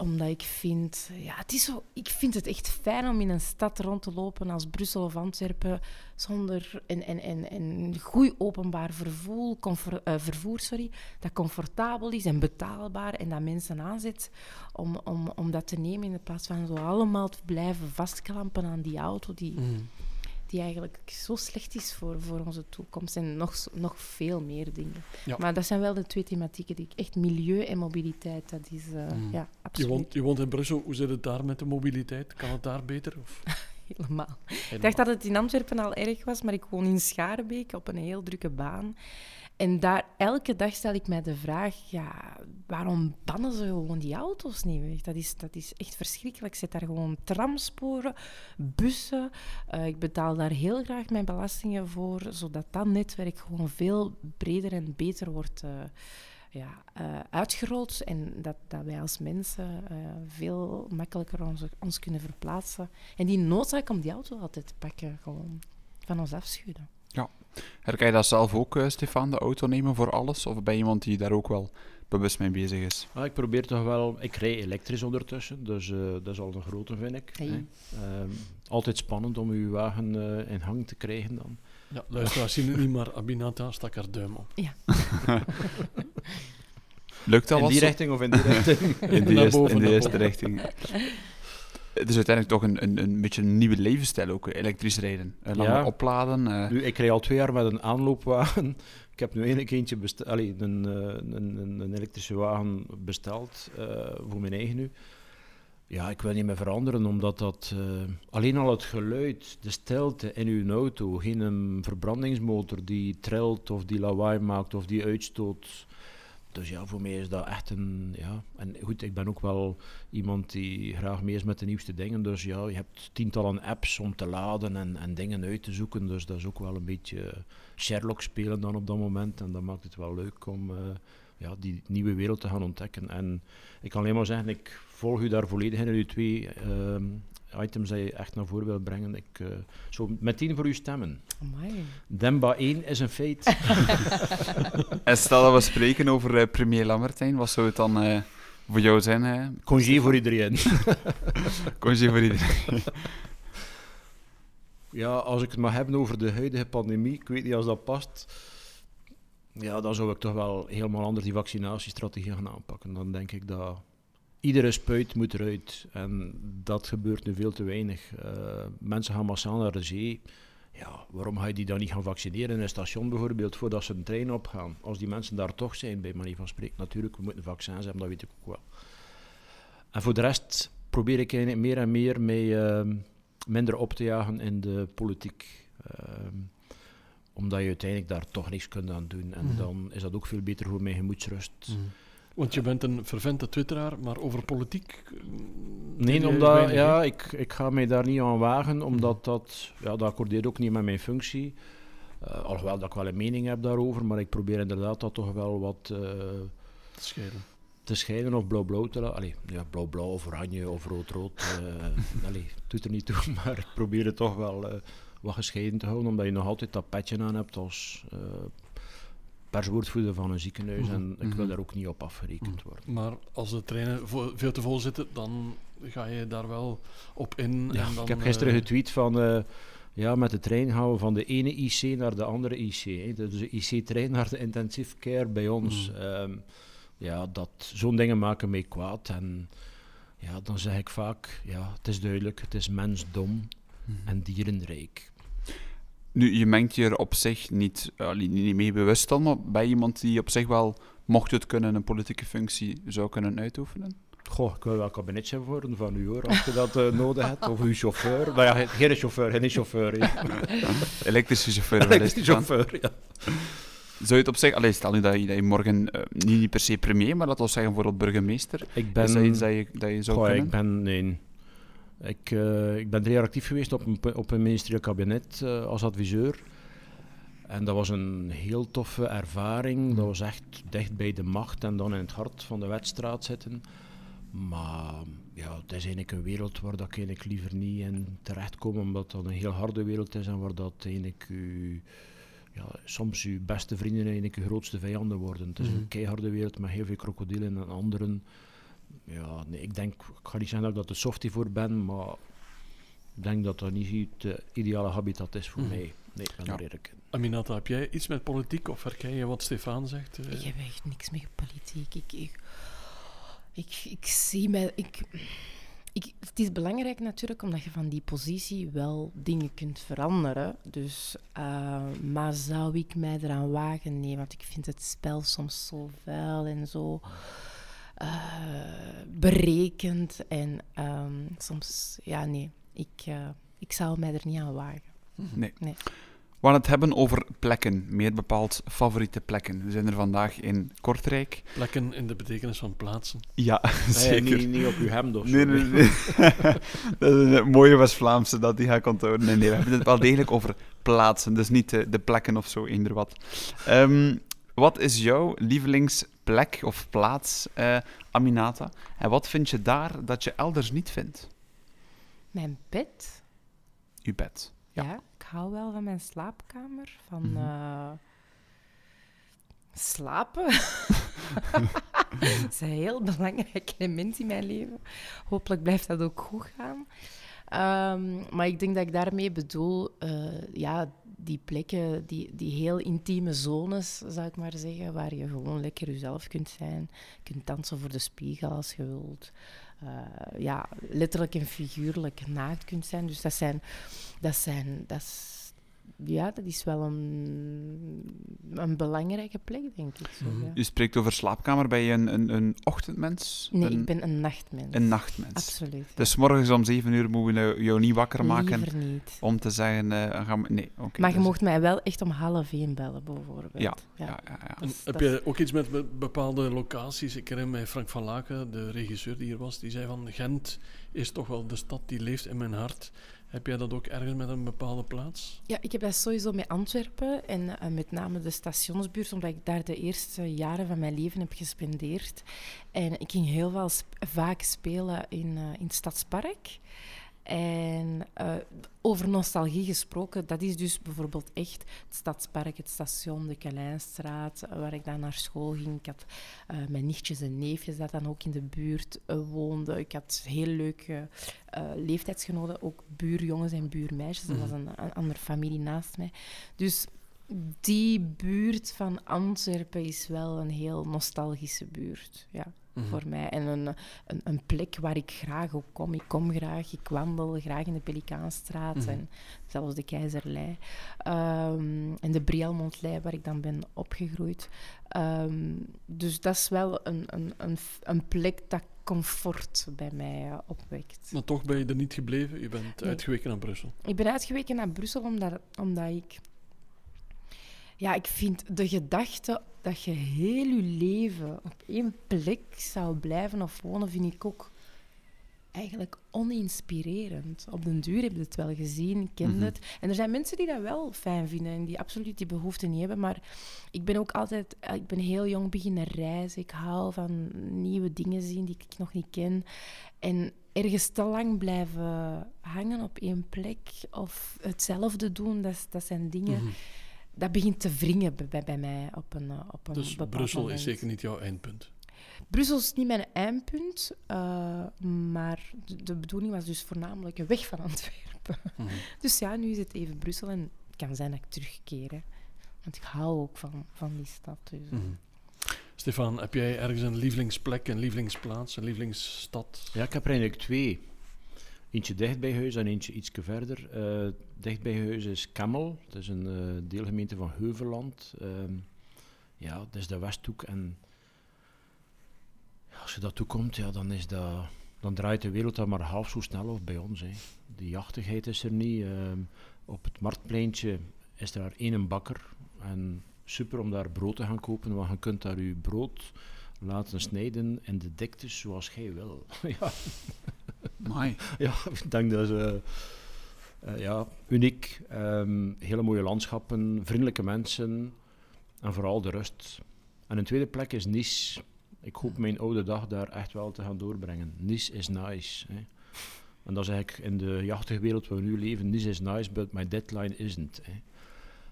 omdat ik vind, ja, het is zo, ik vind het echt fijn om in een stad rond te lopen als Brussel of Antwerpen zonder een, een, een, een goed openbaar vervoer, uh, vervoer sorry, dat comfortabel is en betaalbaar en dat mensen aanzet om, om, om dat te nemen in plaats van zo allemaal te blijven vastklampen aan die auto die, mm die eigenlijk zo slecht is voor, voor onze toekomst en nog, nog veel meer dingen. Maar dat zijn wel de twee thematieken die ik echt milieu en mobiliteit, dat is uh, ja, absoluut. Je woont, je woont in Brussel, hoe zit het daar met de mobiliteit? Kan het daar beter? Of? Helemaal. Ik dacht dat het in Antwerpen al erg was, maar ik woon in Schaarbeek op een heel drukke baan. En daar elke dag stel ik mij de vraag, ja, waarom bannen ze gewoon die auto's niet weg? Dat is, dat is echt verschrikkelijk. Ik zet daar gewoon tramsporen, bussen. Uh, ik betaal daar heel graag mijn belastingen voor, zodat dat netwerk gewoon veel breder en beter wordt uh, ja, uh, uitgerold. En dat, dat wij als mensen veel makkelijker ons, ons kunnen verplaatsen. En die noodzaak om die auto altijd te pakken, gewoon van ons afschudden. Herken je dat zelf ook, uh, Stefan, de auto nemen voor alles? Of ben je iemand die daar ook wel bewust mee bezig is? Ah, ik probeer toch wel... Ik rij elektrisch ondertussen, dus uh, dat is al een grote, vind ik. Hey. Um, altijd spannend om uw wagen uh, in hang te krijgen dan. Ja, luisteraars zien het niet, maar Abinata stak haar duim op. Ja. Lukt dat In die richting of in die richting? in die eerste, in de eerste richting het is uiteindelijk toch een, een, een beetje een nieuwe levensstijl ook, elektrisch rijden. Uh, langer opladen. Uh. Nu, ik rij al twee jaar met een aanloopwagen. Ik heb nu een eentje besteld, allee, een, een, een, een, elektrische wagen besteld, uh, voor mijn eigen nu. Ja, ik wil niet meer veranderen, omdat dat alleen al het geluid, de stilte in uw auto, geen verbrandingsmotor die trilt of die lawaai maakt of die uitstoot dus ja, voor mij is dat echt een. Ja. En goed, ik ben ook wel iemand die graag mee is met de nieuwste dingen. Dus ja, je hebt tientallen apps om te laden en, en dingen uit te zoeken. Dus dat is ook wel een beetje Sherlock spelen dan op dat moment. En dat maakt het wel leuk om uh, ja, die nieuwe wereld te gaan ontdekken. En ik kan alleen maar zeggen, ik volg u daar volledig in, uw twee uh, items dat je echt naar voren wil brengen. Ik uh, meteen voor u stemmen. Amai. Demba 1 is een feit. en stel dat we spreken over uh, premier Lambertijn, wat zou het dan uh, voor jou zijn? Uh, Congé voor iedereen. Congé voor iedereen. ja, als ik het maar heb over de huidige pandemie, ik weet niet als dat past. Ja, dan zou ik toch wel helemaal anders die vaccinatiestrategie gaan aanpakken. Dan denk ik dat iedere spuit moet eruit. En dat gebeurt nu veel te weinig. Uh, mensen gaan massaal naar de zee. Ja, waarom ga je die dan niet gaan vaccineren in een station bijvoorbeeld, voordat ze een trein opgaan? Als die mensen daar toch zijn, bij manier van spreken. Natuurlijk, we moeten vaccins hebben, dat weet ik ook wel. En voor de rest probeer ik meer en meer mee uh, minder op te jagen in de politiek. Uh, omdat je uiteindelijk daar toch niks kunt aan doen. En mm -hmm. dan is dat ook veel beter voor mijn gemoedsrust. Mm -hmm. Want je bent een vervente twitteraar, maar over politiek... Nee, omdat, ja, ik, ik ga mij daar niet aan wagen, omdat dat... Ja, dat accordeert ook niet met mijn functie. Uh, alhoewel dat ik wel een mening heb daarover, maar ik probeer inderdaad dat toch wel wat... Uh, te scheiden. Te scheiden of blauw-blauw te laten. Allee, ja, blauw-blauw of oranje of rood-rood. Uh, allee, doet er niet toe, maar ik probeer het toch wel wat gescheiden te houden, omdat je nog altijd dat petje aan hebt als perswoordvoerder van een ziekenhuis mm en ik wil mhm. daar ook niet op afgerekend mhm. worden. Maar als de treinen veel te vol zitten, dan ga je daar wel op in. Ja, en dan, ik heb gisteren uh, getweet van, uh, ja, met de trein gaan we van de ene IC naar de andere IC. Hè. Dus de IC-trein naar de intensive care bij ons. Mm. Um, ja, dat, zo'n dingen maken mij kwaad. En ja, dan zeg ik vaak, ja, het is duidelijk, het is mensdom mm. en dierenrijk. Nu, je mengt je er op zich niet, uh, niet mee bewust dan, maar bij iemand die op zich wel, mocht het kunnen, een politieke functie zou kunnen uitoefenen? Goh, ik wil wel een kabinetje worden van u hoor, als je dat uh, nodig hebt. Of uw chauffeur. Maar ja, geen chauffeur, geen chauffeur. Ja. Elektrische chauffeur. Elektrische chauffeur, ja. Zou je het op zich... Allee, stel nu dat je, dat je morgen uh, niet per se premier, maar laten we zeggen bijvoorbeeld burgemeester. Ik ben... Is dat iets dat je, dat je zou Goh, kunnen? Ik ben... Nee. Ik, uh, ik ben drie jaar actief geweest op een, op een ministerieel kabinet uh, als adviseur. En dat was een heel toffe ervaring. Dat was echt dicht bij de macht en dan in het hart van de wedstraat zitten. Maar ja, het is eigenlijk een wereld waar dat ik eigenlijk liever niet in terechtkom, omdat dat een heel harde wereld is en waar dat eigenlijk u, ja, soms uw beste vrienden eigenlijk uw grootste vijanden worden. Het is Mhm. een keiharde wereld met heel veel krokodillen en anderen. Ja, nee, ik denk, ik ga niet zeggen dat ik dat de softie voor ben, maar ik denk dat dat niet het uh, ideale habitat is voor Mhm. mij. Nee, ik ben Ja. er eerlijk in. Aminata, heb jij iets met politiek of herken je wat Stefan zegt? Eh, Ik heb echt niks met politiek. Ik, ik, ik, ik zie mij... Ik, ik, het is belangrijk natuurlijk omdat je van die positie wel dingen kunt veranderen. Dus, uh, maar zou ik mij eraan wagen? Nee, want ik vind het spel soms zo vuil en zo uh, berekend. En um, soms, ja, nee, ik, uh, ik zou mij er niet aan wagen. Nee. nee. We gaan het hebben over plekken, meer bepaald favoriete plekken. We zijn er vandaag in Kortrijk. Plekken in de betekenis van plaatsen. Ja, zeker. Nee, niet, niet op uw hemd of Nee, zo. nee, nee. dat is een mooie West-Vlaamse dat die ga ik onthouden. Nee, nee, we hebben het wel degelijk over plaatsen, dus niet de, de plekken of zo, eender wat. Um, wat is jouw lievelingsplek of plaats, uh, Aminata? En wat vind je daar dat je elders niet vindt? Mijn bed. Uw bed. Ja. ja, ik hou wel van mijn slaapkamer, van mm -hmm. uh, slapen. dat is een heel belangrijk element in mijn leven. Hopelijk blijft dat ook goed gaan. Um, maar ik denk dat ik daarmee bedoel, uh, ja, die plekken, die, die heel intieme zones, zou ik maar zeggen, waar je gewoon lekker jezelf kunt zijn. Kunt dansen voor de spiegel als je wilt. Uh, ja, letterlijk en figuurlijk naakt kunt zijn. Dus dat zijn, dat zijn, dat is, ja, dat is wel een, een belangrijke plek, denk ik. Zo, ja. U spreekt over slaapkamer. Ben je een, een, een ochtendmens? Nee, een, ik ben een nachtmens. Een nachtmens. Absoluut. Dus morgens om zeven uur moeten we jou niet wakker maken Liever niet. om te zeggen, uh, gaan we... Nee, oké. Okay, maar je dus... mocht mij wel echt om half één bellen, bijvoorbeeld. Ja, ja, ja. ja, ja. En heb je ook iets met bepaalde locaties? Ik herinner mij Frank van Laken, de regisseur die hier was, die zei van Gent is toch wel de stad die leeft in mijn hart. Heb jij dat ook ergens met een bepaalde plaats? Ja, ik heb dat sowieso met Antwerpen en uh, met name de stationsbuurt, omdat ik daar de eerste jaren van mijn leven heb gespendeerd. En ik ging heel vaak spelen in, uh, in het Stadspark. En uh, over nostalgie gesproken, dat is dus bijvoorbeeld echt het Stadspark, het station, de Kalijnstraat, waar ik dan naar school ging. Ik had uh, mijn nichtjes en neefjes dat dan ook in de buurt uh, woonden. Ik had heel leuke leeftijdsgenoten, ook buurjongens en buurmeisjes. Dat was een, een andere familie naast mij. Dus die buurt van Antwerpen is wel een heel nostalgische buurt, ja. Mm -hmm. voor mij. En een, een, een, plek waar ik graag ook kom. Ik kom graag, ik wandel graag in de Pelikaanstraat mm -hmm. en zelfs de Keizerlei. Um, en de Brielmondlei, waar ik dan ben opgegroeid. Um, dus dat is wel een, een, een, een plek dat comfort bij mij uh, opwekt. Maar toch ben je er niet gebleven? Je bent nee. uitgeweken naar Brussel. Ik ben uitgeweken naar Brussel omdat, omdat ik... Ja, ik vind de gedachte dat je heel je leven op één plek zou blijven of wonen, vind ik ook eigenlijk oninspirerend. Op den duur heb je het wel gezien, ik ken mm -hmm. het. En er zijn mensen die dat wel fijn vinden en die absoluut die behoefte niet hebben. Maar ik ben ook altijd, ik ben heel jong beginnen reizen. Ik hou van nieuwe dingen zien die ik nog niet ken. En ergens te lang blijven hangen op één plek of hetzelfde doen, dat, dat zijn dingen... Mm -hmm dat begint te wringen bij, bij mij op een, op een dus Brussel moment. is zeker niet jouw eindpunt? Brussel is niet mijn eindpunt, uh, maar de, de, bedoeling was dus voornamelijk een weg van Antwerpen. Mm -hmm. Dus ja, nu is het even Brussel en het kan zijn dat ik terugkeer. Hè. Want ik hou ook van, van die stad. Dus. Mm -hmm. Stefan, heb jij ergens een lievelingsplek, een lievelingsplaats, een lievelingsstad? Ja, ik heb er eigenlijk twee. Eentje dicht bij huis en eentje iets verder. Uh, dicht bij huis is Kemmel. Dat is een uh, deelgemeente van Heuvelland. Uh, ja, dat is de Westhoek. En als je dat toekomt, ja, dan, is dat, dan draait de wereld dan maar half zo snel of bij ons. De jachtigheid is er niet. op het marktpleintje is er één bakker. En super om daar brood te gaan kopen, want je kunt daar je brood laten snijden in de diktes zoals jij wil. ja. Mai. ja, ik denk dat ze... eh, ja, uniek. Ehm, hele mooie landschappen, vriendelijke mensen en vooral de rust. En een tweede plek is Nice. Ik hoop mijn oude dag daar echt wel te gaan doorbrengen. Nice is nice. Hè. En dat is eigenlijk in de jachtige wereld waar we nu leven. Nice is nice, but my deadline isn't. Hè.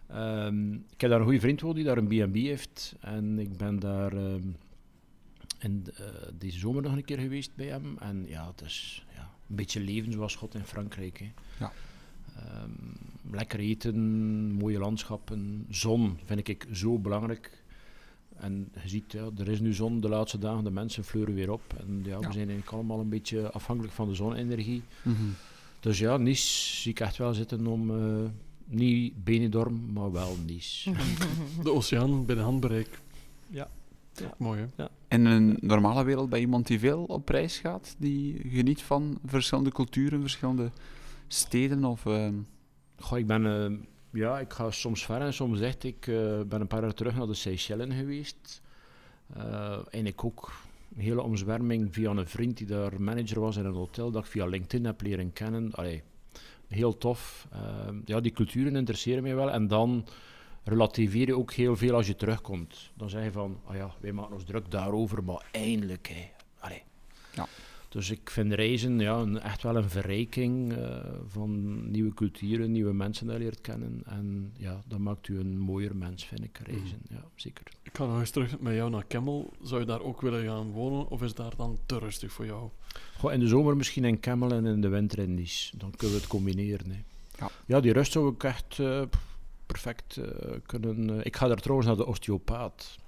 Ehm, ik heb daar een goede vriend wonen die daar een B&B heeft. En ik ben daar ehm, in, eh, deze zomer nog een keer geweest bij hem. En ja, het is ja, een beetje leven zoals God in Frankrijk. Hè. Ja. Ehm, lekker eten, mooie landschappen, zon vind ik zo belangrijk. En je ziet, ja, er is nu zon de laatste dagen, de mensen fleuren weer op. En ja, we zijn eigenlijk allemaal een beetje afhankelijk van de zonenergie. Mhm. Dus ja, Nice zie ik echt wel zitten om, eh, niet Benidorm, maar wel Nice. De oceaan bij de handbereik. Ja. Ja. Mooi, hè? In een normale wereld bij iemand die veel op reis gaat, die geniet van verschillende culturen, verschillende steden of... ehm, Goh, ik ben, eh, ja, ik ga soms ver en soms echt. Ik eh, ben een paar jaar terug naar de Seychellen geweest. Eh, en ik ook een hele omzwerming via een vriend die daar manager was in een hotel, dat ik via LinkedIn heb leren kennen. Allee, heel tof. Eh, ja, die culturen interesseren mij wel. En dan relativeer je ook heel veel als je terugkomt. Dan zeg je van, ah ja, wij maken ons druk daarover, maar eindelijk, hè. Allee. Ja. Dus ik vind reizen ja, een, echt wel een verrijking eh, van nieuwe culturen, nieuwe mensen dat je leert kennen. En ja, dat maakt u een mooier mens, vind ik, reizen. Ja, zeker. Ik ga nog eens terug met jou naar Kemmel. Zou je daar ook willen gaan wonen of is daar dan te rustig voor jou? Goh, in de zomer misschien in Kemmel en in de winter in Nice. Dan kunnen we het combineren. Hè. Ja. ja, die rust zou ik echt eh, perfect eh, kunnen... eh, ik ga daar trouwens naar de osteopaat.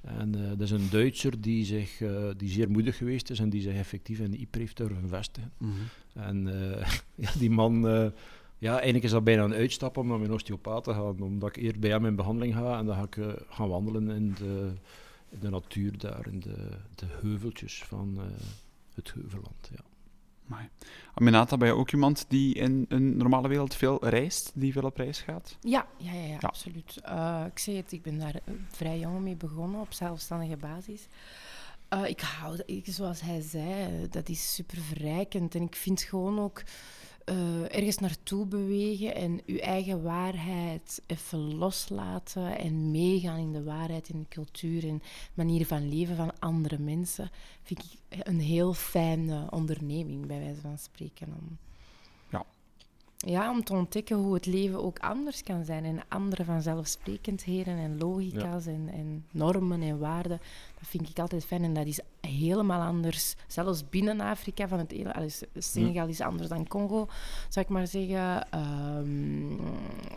En eh, dat is een Duitser die, zich, die zeer moedig geweest is en die zich effectief in Ypres heeft durven vestigen. En eh, ja, die man, ja, eigenlijk is dat bijna een uitstap om naar mijn osteopaat te gaan, omdat ik eerst bij hem in behandeling ga en dan ga ik gaan wandelen in de, in de natuur daar, in de, de heuveltjes van het Heuvelland. Ja. Amai. Aminata, ben je ook iemand die in een normale wereld veel reist, die veel op reis gaat? Ja, ja, ja, ja, Ja. absoluut. Eh, ik zeg het, ik ben daar eh, vrij jong mee begonnen, op zelfstandige basis. Eh, ik hou, ik, zoals hij zei, dat is super verrijkend. En ik vind gewoon ook eh, ergens naartoe bewegen en uw eigen waarheid even loslaten en meegaan in de waarheid en de cultuur en manier van leven van andere mensen, vind ik een heel fijne onderneming, bij wijze van spreken. Om, Ja. ja, om te ontdekken hoe het leven ook anders kan zijn en andere vanzelfsprekendheden en logica's en, en normen en waarden. Dat vind ik altijd fijn en dat is helemaal anders. Zelfs binnen Afrika, van het hele, allee, Senegal is anders dan Congo, zou ik maar zeggen. Ehm,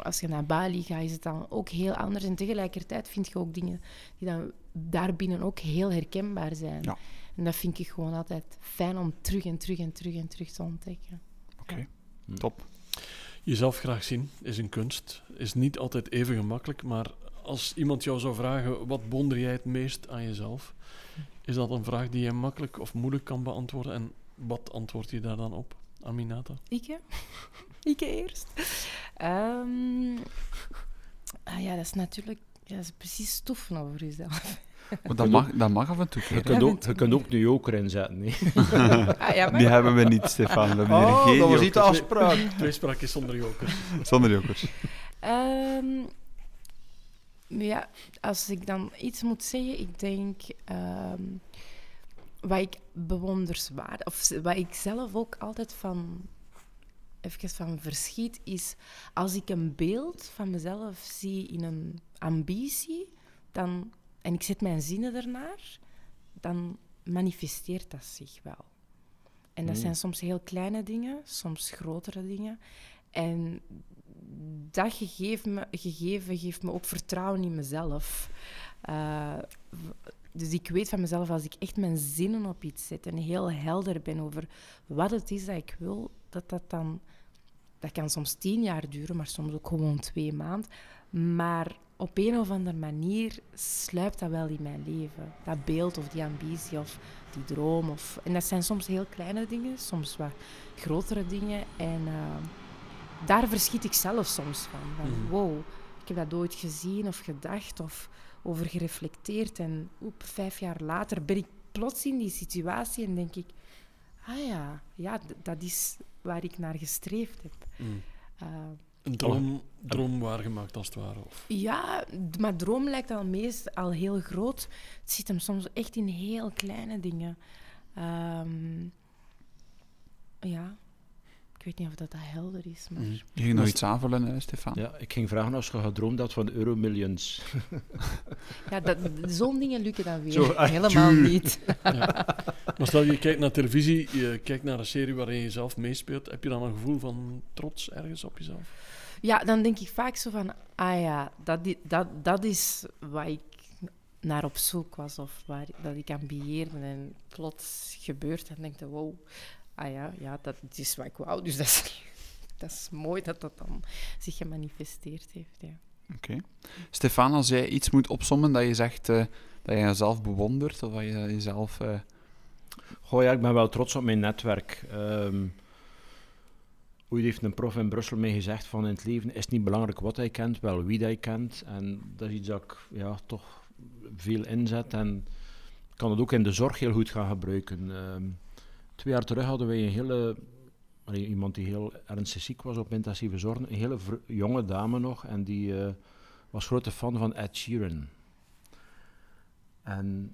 als je naar Bali gaat, is het dan ook heel anders. En tegelijkertijd vind je ook dingen die dan daarbinnen ook heel herkenbaar zijn. Ja. En dat vind ik gewoon altijd fijn om terug en terug en terug en terug te ontdekken. Oké, Hm. top. Jezelf graag zien is een kunst. Is niet altijd even gemakkelijk, maar als iemand jou zou vragen wat bewonder jij het meest aan jezelf, is dat een vraag die je makkelijk of moeilijk kan beantwoorden? En wat antwoord je daar dan op, Aminata? Ik, hè? Ik eerst. Ehm, ah ja, dat is natuurlijk ja, dat is precies stoffen over jezelf. Maar dat, mag, dat mag af en toe. Je, kunt ook, je kunt ook nu ook erin zetten. hè. Ah, ja, maar- Die hebben we niet, Stefan. We hebben hier Oh, geen dat was niet de afspraak. Tweespraak is zonder jokers. Zonder jokers. Ehm, ja, als ik dan iets moet zeggen, ik denk ehm, wat ik bewonderswaardig, of wat ik zelf ook altijd van, even van verschiet, is als ik een beeld van mezelf zie in een ambitie, dan, en ik zet mijn zinnen ernaar, dan manifesteert dat zich wel. En dat Mm. zijn soms heel kleine dingen, soms grotere dingen. En dat gegeven, gegeven geeft me ook vertrouwen in mezelf. Eh, dus ik weet van mezelf, als ik echt mijn zinnen op iets zet en heel helder ben over wat het is dat ik wil, dat dat dan... Dat kan soms tien jaar duren, maar soms ook gewoon twee maanden. Maar op een of andere manier sluipt dat wel in mijn leven. Dat beeld of die ambitie of die droom. Of, en dat zijn soms heel kleine dingen, soms wat grotere dingen. En eh, daar verschiet ik zelf soms van. van Mhm. Wow, ik heb dat ooit gezien of gedacht of over gereflecteerd. En oep, vijf jaar later ben ik plots in die situatie en denk ik... Ah ja, ja dat is waar ik naar gestreefd heb. Mm. Uh, een droom, droom waargemaakt, als het ware? Of? Ja, maar droom lijkt al meest al heel groot. Het zit hem soms echt in heel kleine dingen. Um, ja, weet niet of dat, dat helder is. Maar... Mm. Je ging nog iets aanvullen, Stefan? Ja, ik ging vragen als je gedroomd had van Euromillions. ja, zo'n dingen lukken dan weer Zo, helemaal niet. ja. Maar stel je kijkt naar televisie, je kijkt naar een serie waarin je zelf meespeelt, heb je dan een gevoel van trots ergens op jezelf? Ja, dan denk ik vaak zo van, ah ja, dat, dat, dat is waar ik naar op zoek was of waar dat ik ambieerde en plots gebeurt en denk je, wow, ah ja, ja, dat is wat ik wou. Dus dat is, dat is mooi dat dat dan zich gemanifesteerd heeft. Ja. Oké. Stefan, als jij iets moet opsommen dat je zegt uh, dat je jezelf bewondert of dat je jezelf. Uh... Goh, ja, ik ben wel trots op mijn netwerk. Um, ooit heeft een prof in Brussel mij gezegd van in het leven is niet belangrijk wat hij kent, wel wie hij kent. En dat is iets dat ik ja, toch veel inzet en kan het ook in de zorg heel goed gaan gebruiken. Um, Twee jaar terug hadden wij een hele, iemand die heel ernstig ziek was op intensieve zorg, een hele jonge dame nog, en die uh, was grote fan van Ed Sheeran. En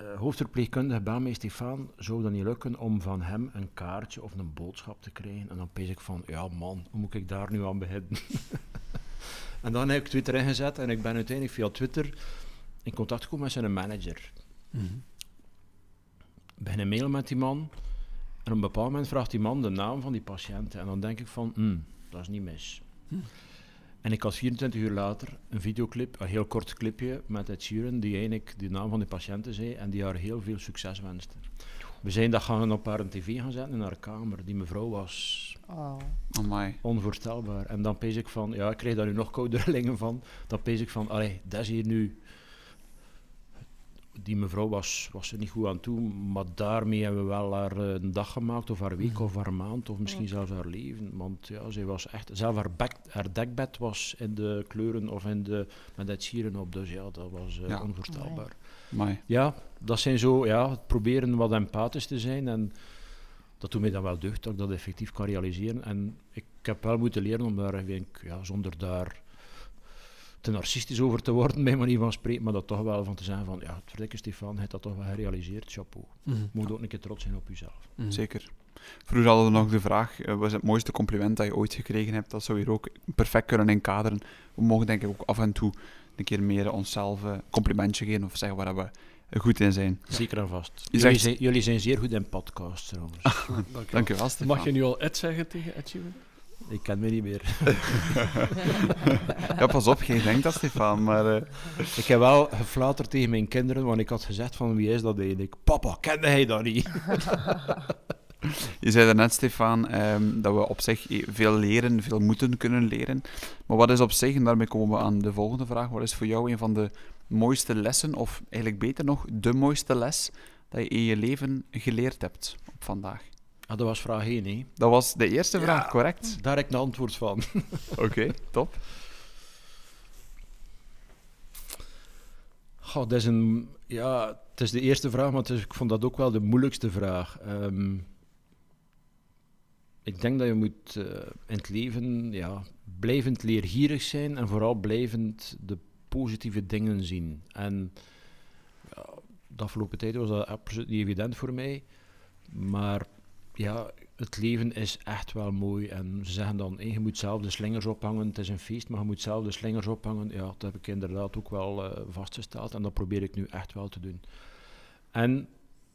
uh, hoofdverpleegkundige bij mij, Stefan, zou dat niet lukken om van hem een kaartje of een boodschap te krijgen. En dan pees ik van, ja man, hoe moet ik daar nu aan beginnen? en dan heb ik Twitter ingezet en ik ben uiteindelijk via Twitter in contact gekomen met zijn manager. Mm -hmm. Begin mailen met die man. En op een bepaald moment vraagt die man de naam van die patiënt. En dan denk ik van, hmm, dat is niet mis. Hm. En ik had 24 uur later een videoclip, een heel kort clipje met Ed Sheeran, die eigenlijk de naam van de patiënten zei en die haar heel veel succes wenste. We zijn dat gaan op haar tv gaan zetten in haar kamer. Die mevrouw was oh. onvoorstelbaar. En dan pees ik van, ja, ik kreeg daar nu nog koude rillingen van. Dan pees ik van, allee, dat is hier nu die mevrouw was, was er niet goed aan toe, maar daarmee hebben we wel haar eh, een dag gemaakt, of haar week, mhm. of haar maand, of misschien zelfs haar leven. Want ja, zij was echt, zelf haar, haar dekbed was in de kleuren of in de, met het sieren op, dus ja, dat was uh, ja. onvoorstelbaar. Ja, dat zijn zo, ja, proberen wat empathisch te zijn en dat doet mij dan wel deugd dat ik dat effectief kan realiseren. En ik heb wel moeten leren om daar, ja, zonder daar te narcistisch over te worden, bij manier van spreken, maar dat toch wel van te zeggen van, ja, het verdikke Stefan, hij heeft dat toch wel gerealiseerd, chapeau. Mm Moet ook een keer trots zijn op jezelf. Mhm. Zeker. Vroeger hadden we nog de vraag, uh, wat is het mooiste compliment dat je ooit gekregen hebt? Dat zou je ook perfect kunnen inkaderen. We mogen denk ik ook af en toe een keer meer onszelf een complimentje geven of zeggen waar we goed in zijn. Zeker en vast. jullie, zijn, jullie, zijn, zeer goed in podcasts trouwens. Dank je wel, Mag je nu al Ed zeggen tegen Ed ik ken me niet meer. ja, pas op, geen denk dat, Stefan. Maar, uh... Ik heb wel geflaterd tegen mijn kinderen, want ik had gezegd van wie is dat eigenlijk? Papa, kende hij dat niet? Je zei net, Stefan, um, dat we op zich veel leren, veel moeten kunnen leren. Maar wat is op zich, en daarmee komen we aan de volgende vraag, wat is voor jou een van de mooiste lessen, of eigenlijk beter nog, de mooiste les dat je in je leven geleerd hebt op vandaag? Ah, dat was vraag 1, hè? Dat was de eerste vraag, correct? Daar heb ik een antwoord van. Oké, top. Goh, dat is een... Ja, het is de eerste vraag, maar is, ik vond dat ook wel de moeilijkste vraag. Um, ik denk dat je moet uh, in het leven ja, blijvend leergierig zijn en vooral blijvend de positieve dingen zien. En ja, de afgelopen tijd was dat absoluut niet evident voor mij. Maar ja, het leven is echt wel mooi. En ze zeggen dan, je moet zelf de slingers ophangen. Het is een feest, maar je moet zelf de slingers ophangen. Ja, dat heb ik inderdaad ook wel uh, vastgesteld. En dat probeer ik nu echt wel te doen. En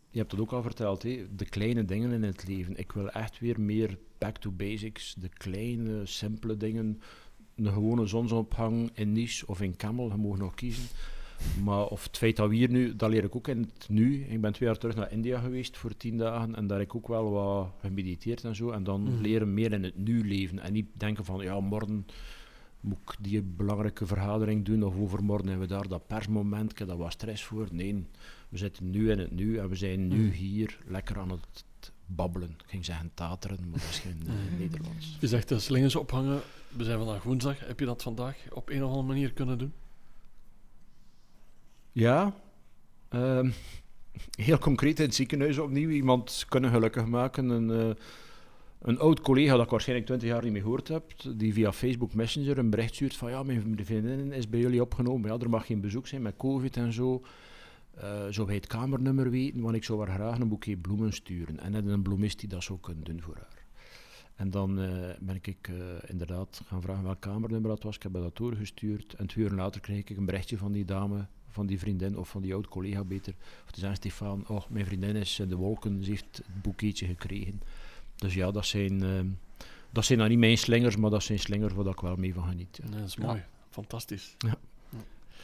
je hebt het ook al verteld, hé, de kleine dingen in het leven. Ik wil echt weer meer back to basics. De kleine, simpele dingen. Een gewone zonsopgang in Nice of in Camel, je mag nog kiezen. Maar of het feit dat we hier nu, dat leer ik ook in het nu. Ik ben twee jaar terug naar India geweest voor tien dagen en daar heb ik ook wel wat gemediteerd en zo. En dan mhm. leren meer in het nu leven en niet denken van ja, morgen moet ik die belangrijke vergadering doen of overmorgen hebben we daar dat persmoment, dat was stress voor. Nee, we zitten nu in het nu en we zijn nu mhm. hier lekker aan het babbelen. Ik ging zeggen tateren, maar dat is geen uh, Nederlands. Je zegt dat slingers ophangen We zijn vandaag woensdag. Heb je dat vandaag op een of andere manier kunnen doen? Ja. Ehm, heel concreet in het ziekenhuis opnieuw iemand kunnen gelukkig maken. Een, eh, een oud collega dat ik waarschijnlijk 20 jaar niet meer gehoord heb, die via Facebook Messenger een bericht stuurt van ja, mijn vriendin is bij jullie opgenomen. Ja, er mag geen bezoek zijn met covid en zo. Uh, zou hij het kamernummer weten, want ik zou haar graag een boekje bloemen sturen. En net een bloemist die dat zou kunnen doen voor haar. En dan uh, ben ik inderdaad gaan vragen welk kamernummer dat was. Ik heb dat doorgestuurd. En twee uur later kreeg ik een berichtje van die dame, van die vriendin of van die oud-collega beter. Of te zeggen, Stefan, oh, mijn vriendin is in de wolken, ze heeft het boeketje gekregen. Dus ja, dat zijn, uh, dat zijn dan niet mijn slingers, maar dat zijn slingers waar ik wel mee van geniet. Ja. dat is mooi. Fantastisch. Ja.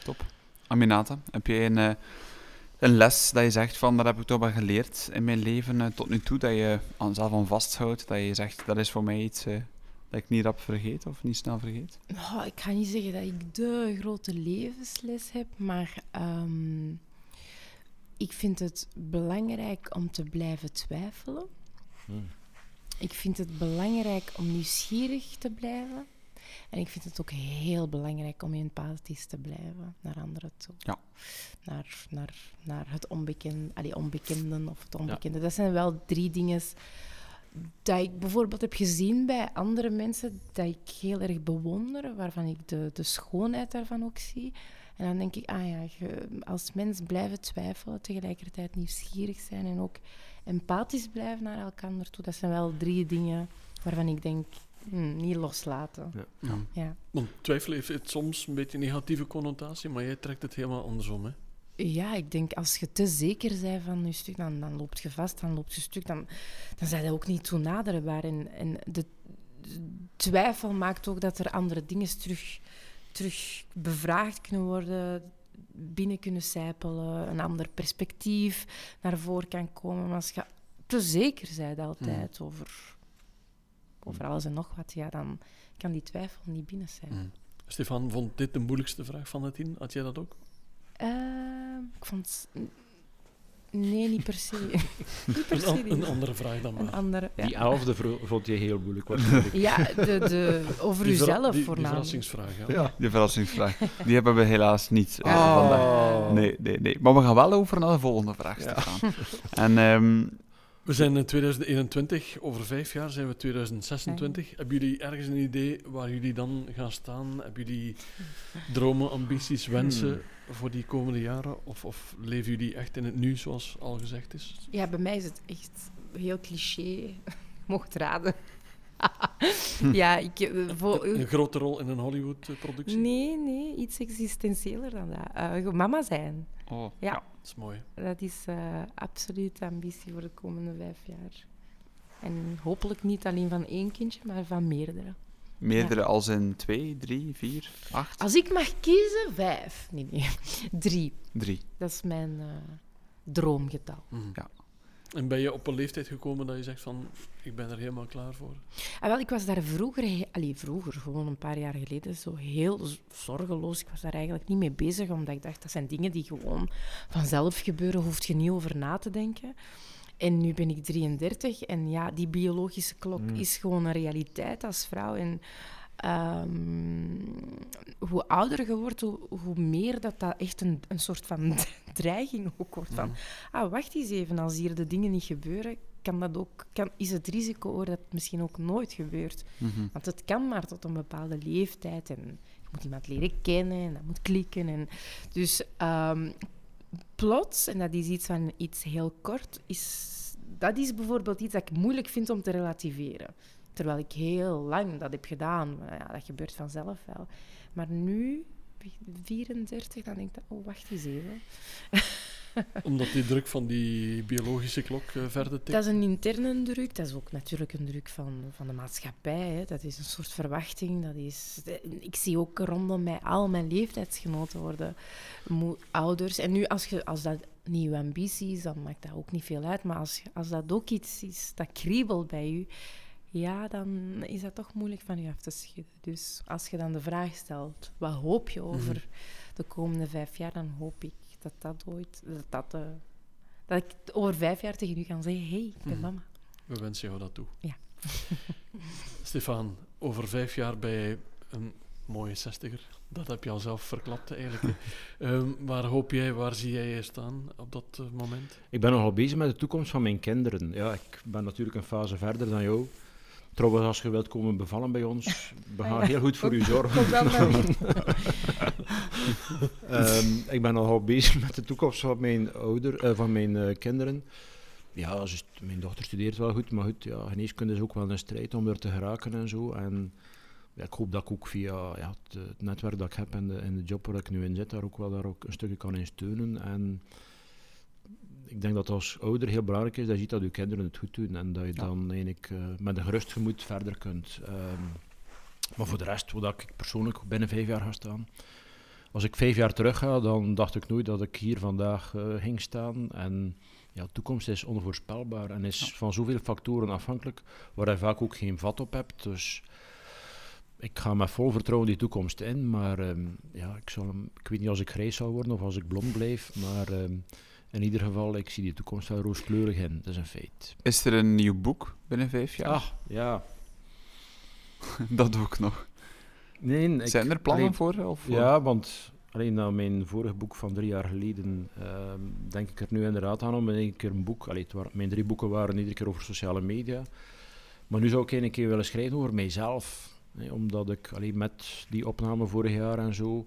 Top. Aminata, heb jij een, een les dat je zegt van, dat heb ik toch wel geleerd in mijn leven tot nu toe, dat je aan zelf aan vasthoudt, dat je zegt, dat is voor mij iets dat ik niet rap vergeet of niet snel vergeet? Oh, ik ga niet zeggen dat ik de grote levensles heb, maar um, ik vind het belangrijk om te blijven twijfelen. Hmm. Ik vind het belangrijk om nieuwsgierig te blijven. En ik vind het ook heel belangrijk om empathisch te blijven naar anderen toe. Ja. Naar, naar, naar het onbekende, allee, onbekenden of het onbekende. Ja. Dat zijn wel drie dingen dat ik bijvoorbeeld heb gezien bij andere mensen dat ik heel erg bewonder, waarvan ik de, de schoonheid daarvan ook zie. En dan denk ik, ah ja, je, als mens blijven twijfelen, tegelijkertijd nieuwsgierig zijn en ook empathisch blijven naar elkaar toe. Dat zijn wel drie dingen waarvan ik denk, hmm, niet loslaten. Ja. Ja. ja. Want twijfelen heeft het soms een beetje een negatieve connotatie, maar jij trekt het helemaal andersom, hè? Ja, ik denk als je te zeker bent van je stuk, dan, dan loopt je vast, dan loopt je stuk, dan, dan zijn je ook niet toenaderbaar. En, en de, de twijfel maakt ook dat er andere dingen terug, terug bevraagd kunnen worden, binnen kunnen sijpelen, een ander perspectief naar voren kan komen. Maar als je te zeker bent altijd Mm. over, over alles en nog wat, ja, dan kan die twijfel niet binnen zijn. Mm. Stefan, vond dit de moeilijkste vraag van de tien? Had jij dat ook? Uh, ik vond... Nee, niet per se. niet per se. Een, een, andere vraag dan maar. Een andere, ja. Die elfde vond je heel moeilijk. ja, de, de, over die uzelf die, voornamelijk. Die verrassingsvraag, ja. ja. Die verrassingsvraag. Die hebben we helaas niet uh, oh. vandaag. Nee, nee, nee. Maar we gaan wel over naar de volgende vraag, ja. Stefan. en... Um, we zijn in 2021, over vijf jaar zijn we 2026. Ja. Hebben jullie ergens een idee waar jullie dan gaan staan? Hebben jullie dromen, ambities, wensen hmm. voor die komende jaren? Of, of, leven jullie echt in het nu, zoals al gezegd is? Ja, bij mij is het echt heel cliché. Mocht raden. ja, ik, voor, een, een grote rol in een Hollywood-productie? Nee, nee, iets existentiëler dan dat. Uh, mama zijn. Oh, ja. ja. Dat is mooi. Dat is uh, absoluut ambitie voor de komende vijf jaar. En hopelijk niet alleen van één kindje, maar van meerdere. Meerdere ja. als in twee, drie, vier, acht? Als ik mag kiezen, vijf. Nee, nee. Drie. Drie. Dat is mijn uh, droomgetal. Mm. Ja. En ben je op een leeftijd gekomen dat je zegt van, ik ben er helemaal klaar voor? Ah, wel, ik was daar vroeger, allee, vroeger, gewoon een paar jaar geleden, zo heel zorgeloos. Ik was daar eigenlijk niet mee bezig, omdat ik dacht, dat zijn dingen die gewoon vanzelf gebeuren, hoef je niet over na te denken. En nu ben ik 33 en ja, die biologische klok mm. is gewoon een realiteit als vrouw. En um, hoe ouder je wordt, hoe, hoe, meer dat dat echt een, een soort van dreiging ook wordt. Van, ah, wacht eens even, als hier de dingen niet gebeuren, kan dat ook, kan, is het risico dat het misschien ook nooit gebeurt. Mm -hmm. Want het kan maar tot een bepaalde leeftijd en je moet iemand leren kennen en dat moet klikken. En, dus um, plots, en dat is iets van iets heel kort, is, dat is bijvoorbeeld iets dat ik moeilijk vind om te relativeren. Terwijl ik heel lang dat heb gedaan. Ja, dat gebeurt vanzelf wel. Maar nu, 34, dan denk ik, oh, wacht eens even. Omdat die druk van die biologische klok uh, verder tikt? Dat is een interne druk. Dat is ook natuurlijk een druk van, van de maatschappij. Hè. Dat is een soort verwachting. Dat is, ik zie ook rondom mij al mijn leeftijdsgenoten worden ouders. En nu, als, je, als dat nieuwe ambitie is, dan maakt dat ook niet veel uit. Maar als, als dat ook iets is dat kriebelt bij je ja, dan is dat toch moeilijk van je af te schudden. Dus als je dan de vraag stelt, wat hoop je over mm -hmm. de komende vijf jaar, dan hoop ik dat dat ooit, dat, dat, uh, dat ik over vijf jaar tegen u kan zeggen, hé, hey, ik ben Mhm. mama. We wensen jou dat toe. Ja. Stefan, over vijf jaar ben je een mooie zestiger. Dat heb je al zelf verklapt eigenlijk. um, waar hoop jij, waar zie jij je staan op dat uh, moment? Ik ben nogal bezig met de toekomst van mijn kinderen. Ja, ik ben natuurlijk een fase verder dan jou. Trouwens, als je wilt komen bevallen bij ons, we gaan heel goed voor u zorgen. um, ik ben nogal bezig met de toekomst van mijn, ouder, uh, van mijn uh, kinderen. Ja, mijn dochter studeert wel goed, maar goed, ja, geneeskunde is ook wel een strijd om er te geraken en zo. En ja, ik hoop dat ik ook via ja, het, het, netwerk dat ik heb en de, en de job waar ik nu in zit, daar ook wel daar ook een stukje kan in steunen. En ik denk dat als ouder heel belangrijk is dat je ziet dat je kinderen het goed doen en dat je dan eigenlijk uh, met een gerust gemoed verder kunt. Um, maar voor de rest, wat ik persoonlijk binnen vijf jaar ga staan. Als ik vijf jaar terug ga, dan dacht ik nooit dat ik hier vandaag uh, ging staan. En ja, de toekomst is onvoorspelbaar en is van zoveel factoren afhankelijk, waar je vaak ook geen vat op hebt. Dus ik ga met vol vertrouwen die toekomst in, maar um, ja, ik, zal ik weet niet als ik grijs zal worden of als ik blond blijf, maar um, in ieder geval, ik zie die toekomst wel rooskleurig in, dat is een feit. Is er een nieuw boek binnen vijf jaar? Ah, ja. dat doe ik nog. Nee, ik, Zijn er plannen alleen, voor, of voor? Ja, want alleen na mijn vorige boek van drie jaar geleden uh, denk ik er nu inderdaad aan om een keer een boek... Allee, waren, mijn drie boeken waren iedere keer over sociale media. Maar nu zou ik een keer willen schrijven over mijzelf. Nee, omdat ik alleen met die opname vorig jaar en zo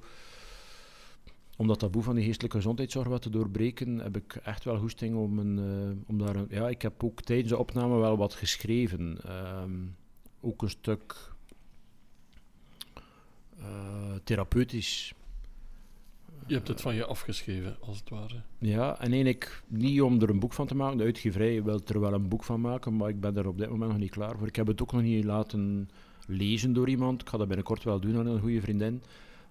om dat taboe van die geestelijke gezondheidszorg wat te doorbreken, heb ik echt wel goesting om, een, uh, om daar een, Ja, ik heb ook tijdens de opname wel wat geschreven. Um, ook een stuk uh, therapeutisch. Je hebt het van je afgeschreven, als het ware. Ja, en eigenlijk niet om er een boek van te maken. De uitgeverij wil er wel een boek van maken, maar ik ben er op dit moment nog niet klaar voor. Ik heb het ook nog niet laten lezen door iemand. Ik ga dat binnenkort wel doen aan een goede vriendin.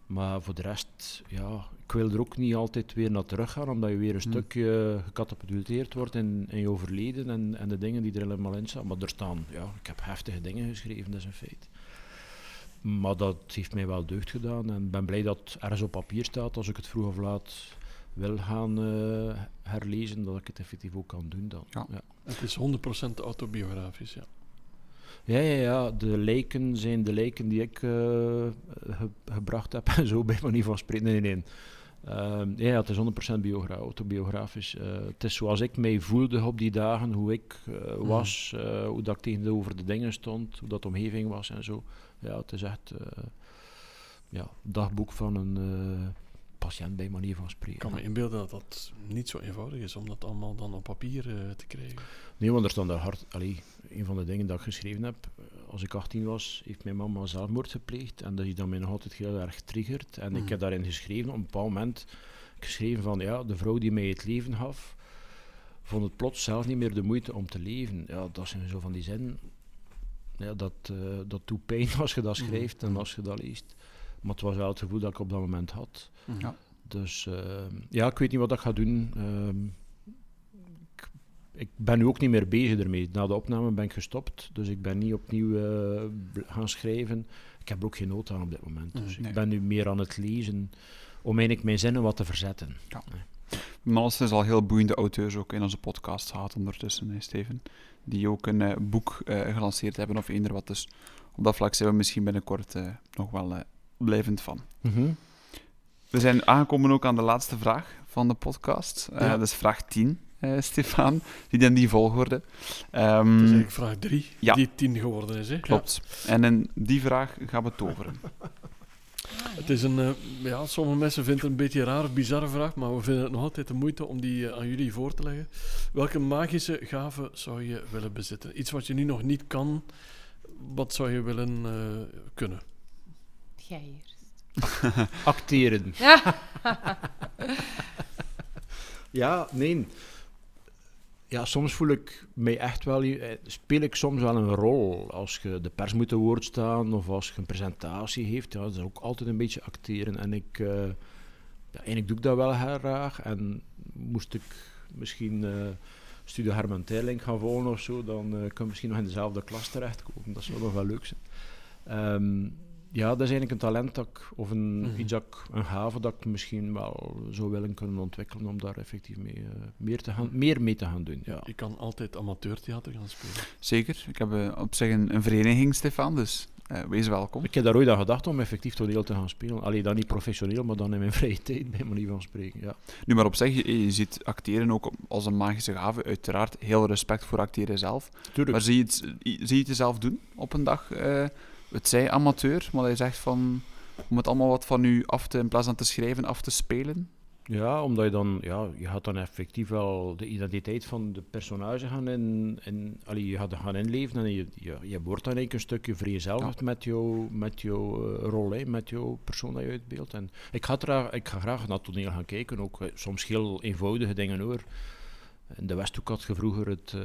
Maar voor de rest, ja, ik wil er ook niet altijd weer naar terug gaan, omdat je weer een hmm. stukje gecatapulteerd wordt in, in je overleden en, en de dingen die er helemaal in staan. Maar er staan, ja, ik heb heftige dingen geschreven, dat is een feit. Maar dat heeft mij wel deugd gedaan en ik ben blij dat het ergens op papier staat als ik het vroeg of laat wil gaan uh, herlezen, dat ik het effectief ook kan doen dan. Ja. ja. Het is 100% autobiografisch, ja. Ja, ja, ja, de lijken zijn de lijken die ik uh, ge gebracht heb en zo, bij manier van spreken. Nee, nee, nee. Uh, ja, het is 100% biogra autobiografisch. Uh, het is zoals ik mij voelde op die dagen, hoe ik uh, was, mm. hoe dat ik tegenover de dingen stond, hoe dat omgeving was en zo. Ja, het is echt ja, dagboek van een patiënt bij manier van spreken. Ik kan me inbeelden dat dat niet zo eenvoudig is om dat allemaal dan op papier uh, te krijgen. Nee, want er stond daar hard... Allee, een van de dingen dat ik geschreven heb, eh, als ik 18 was, heeft mijn mama zelfmoord gepleegd. En dat is dan mij nog altijd heel erg triggert. En ik mm. heb daarin geschreven, op een bepaald moment geschreven van, ja, de vrouw die mij het leven gaf, vond het plots zelf niet meer de moeite om te leven. Ja, dat zijn zo van die zin. Ja, dat, uh, dat doet pijn als je dat mm. schrijft en als je dat leest. Maar het was wel het gevoel dat ik op dat moment had. Ja. Dus uh, ja, ik weet niet wat ik ga doen. Uh, ik, ik, ben nu ook niet meer bezig ermee. Na de opname ben ik gestopt, dus ik ben niet opnieuw uh, gaan schrijven. Ik heb er ook geen nood aan op dit moment. Dus nee. ik ben nu meer aan het lezen om eigenlijk mijn zinnen wat te verzetten. Ja. Nee. Is al heel boeiende auteurs ook in onze podcast gehad ondertussen, hè, Steven. Die ook een uh, boek uh, gelanceerd hebben of eender wat. Dus op dat vlak zijn we misschien binnenkort uh, nog wel blijvend van. Mm -hmm. We zijn aangekomen ook aan de laatste vraag van de podcast. Uh, Dat is vraag 10, uh, Stefan. Die dan die volgorde. Um, dat is eigenlijk vraag 3, ja. die 10 geworden is. Hè? Klopt. Ja. En in die vraag gaan we toveren. Het is een, uh, ja, sommige mensen vinden het een beetje een rare, bizarre vraag, maar we vinden het nog altijd de moeite om die uh, aan jullie voor te leggen. Welke magische gave zou je willen bezitten? Iets wat je nu nog niet kan, wat zou je willen uh, kunnen? Jij eerst. Acteren. ja, nee. Ja, soms voel ik mij echt wel... eh, Speel ik soms wel een rol. Als je de pers moet te woord staan of als je een presentatie heeft. Ja, dat is ook altijd een beetje acteren. En ik... eh, ja, eigenlijk doe ik dat wel heel graag. En moest ik misschien eh Studio Herman Terling gaan volgen of zo, dan eh, kan ik misschien nog in dezelfde klas terechtkomen. Dat zou nog wel leuk zijn. Ehm, ja, dat is eigenlijk een talent dat ik, of een, Mhm. iets dat ik, een gave dat ik misschien wel zou willen kunnen ontwikkelen om daar effectief mee, eh, meer, te gaan, meer mee te gaan doen. Ja. Je kan altijd amateurtheater gaan spelen. Zeker. Ik heb eh, op zich een, een vereniging, Stefan, dus eh, wees welkom. Ik heb daar ooit aan gedacht om effectief toneel te gaan spelen. Alleen dan niet professioneel, maar dan in mijn vrije tijd, bij manier van spreken. Ja. Nu, maar op zich, je, je ziet acteren ook als een magische gave. Uiteraard, heel respect voor acteren zelf. Tuurlijk. Maar zie je, het, zie je het jezelf doen op een dag? Het zij amateur, maar hij zegt van... Om het allemaal wat van u af te, in plaats van te schrijven, af te spelen. Ja, omdat je dan, ja, je gaat dan effectief wel de identiteit van de personage gaan, in, in, allee, je gaat er gaan inleven en je, je, je wordt dan een stukje vereenzelvigd met jouw met jouw eh, rol, hè, met jouw persoon dat je uitbeeldt. En ik ga, graag, ik ga graag naar toneel gaan kijken, ook eh, soms heel eenvoudige dingen hoor. In de Westhoek had je vroeger het, eh,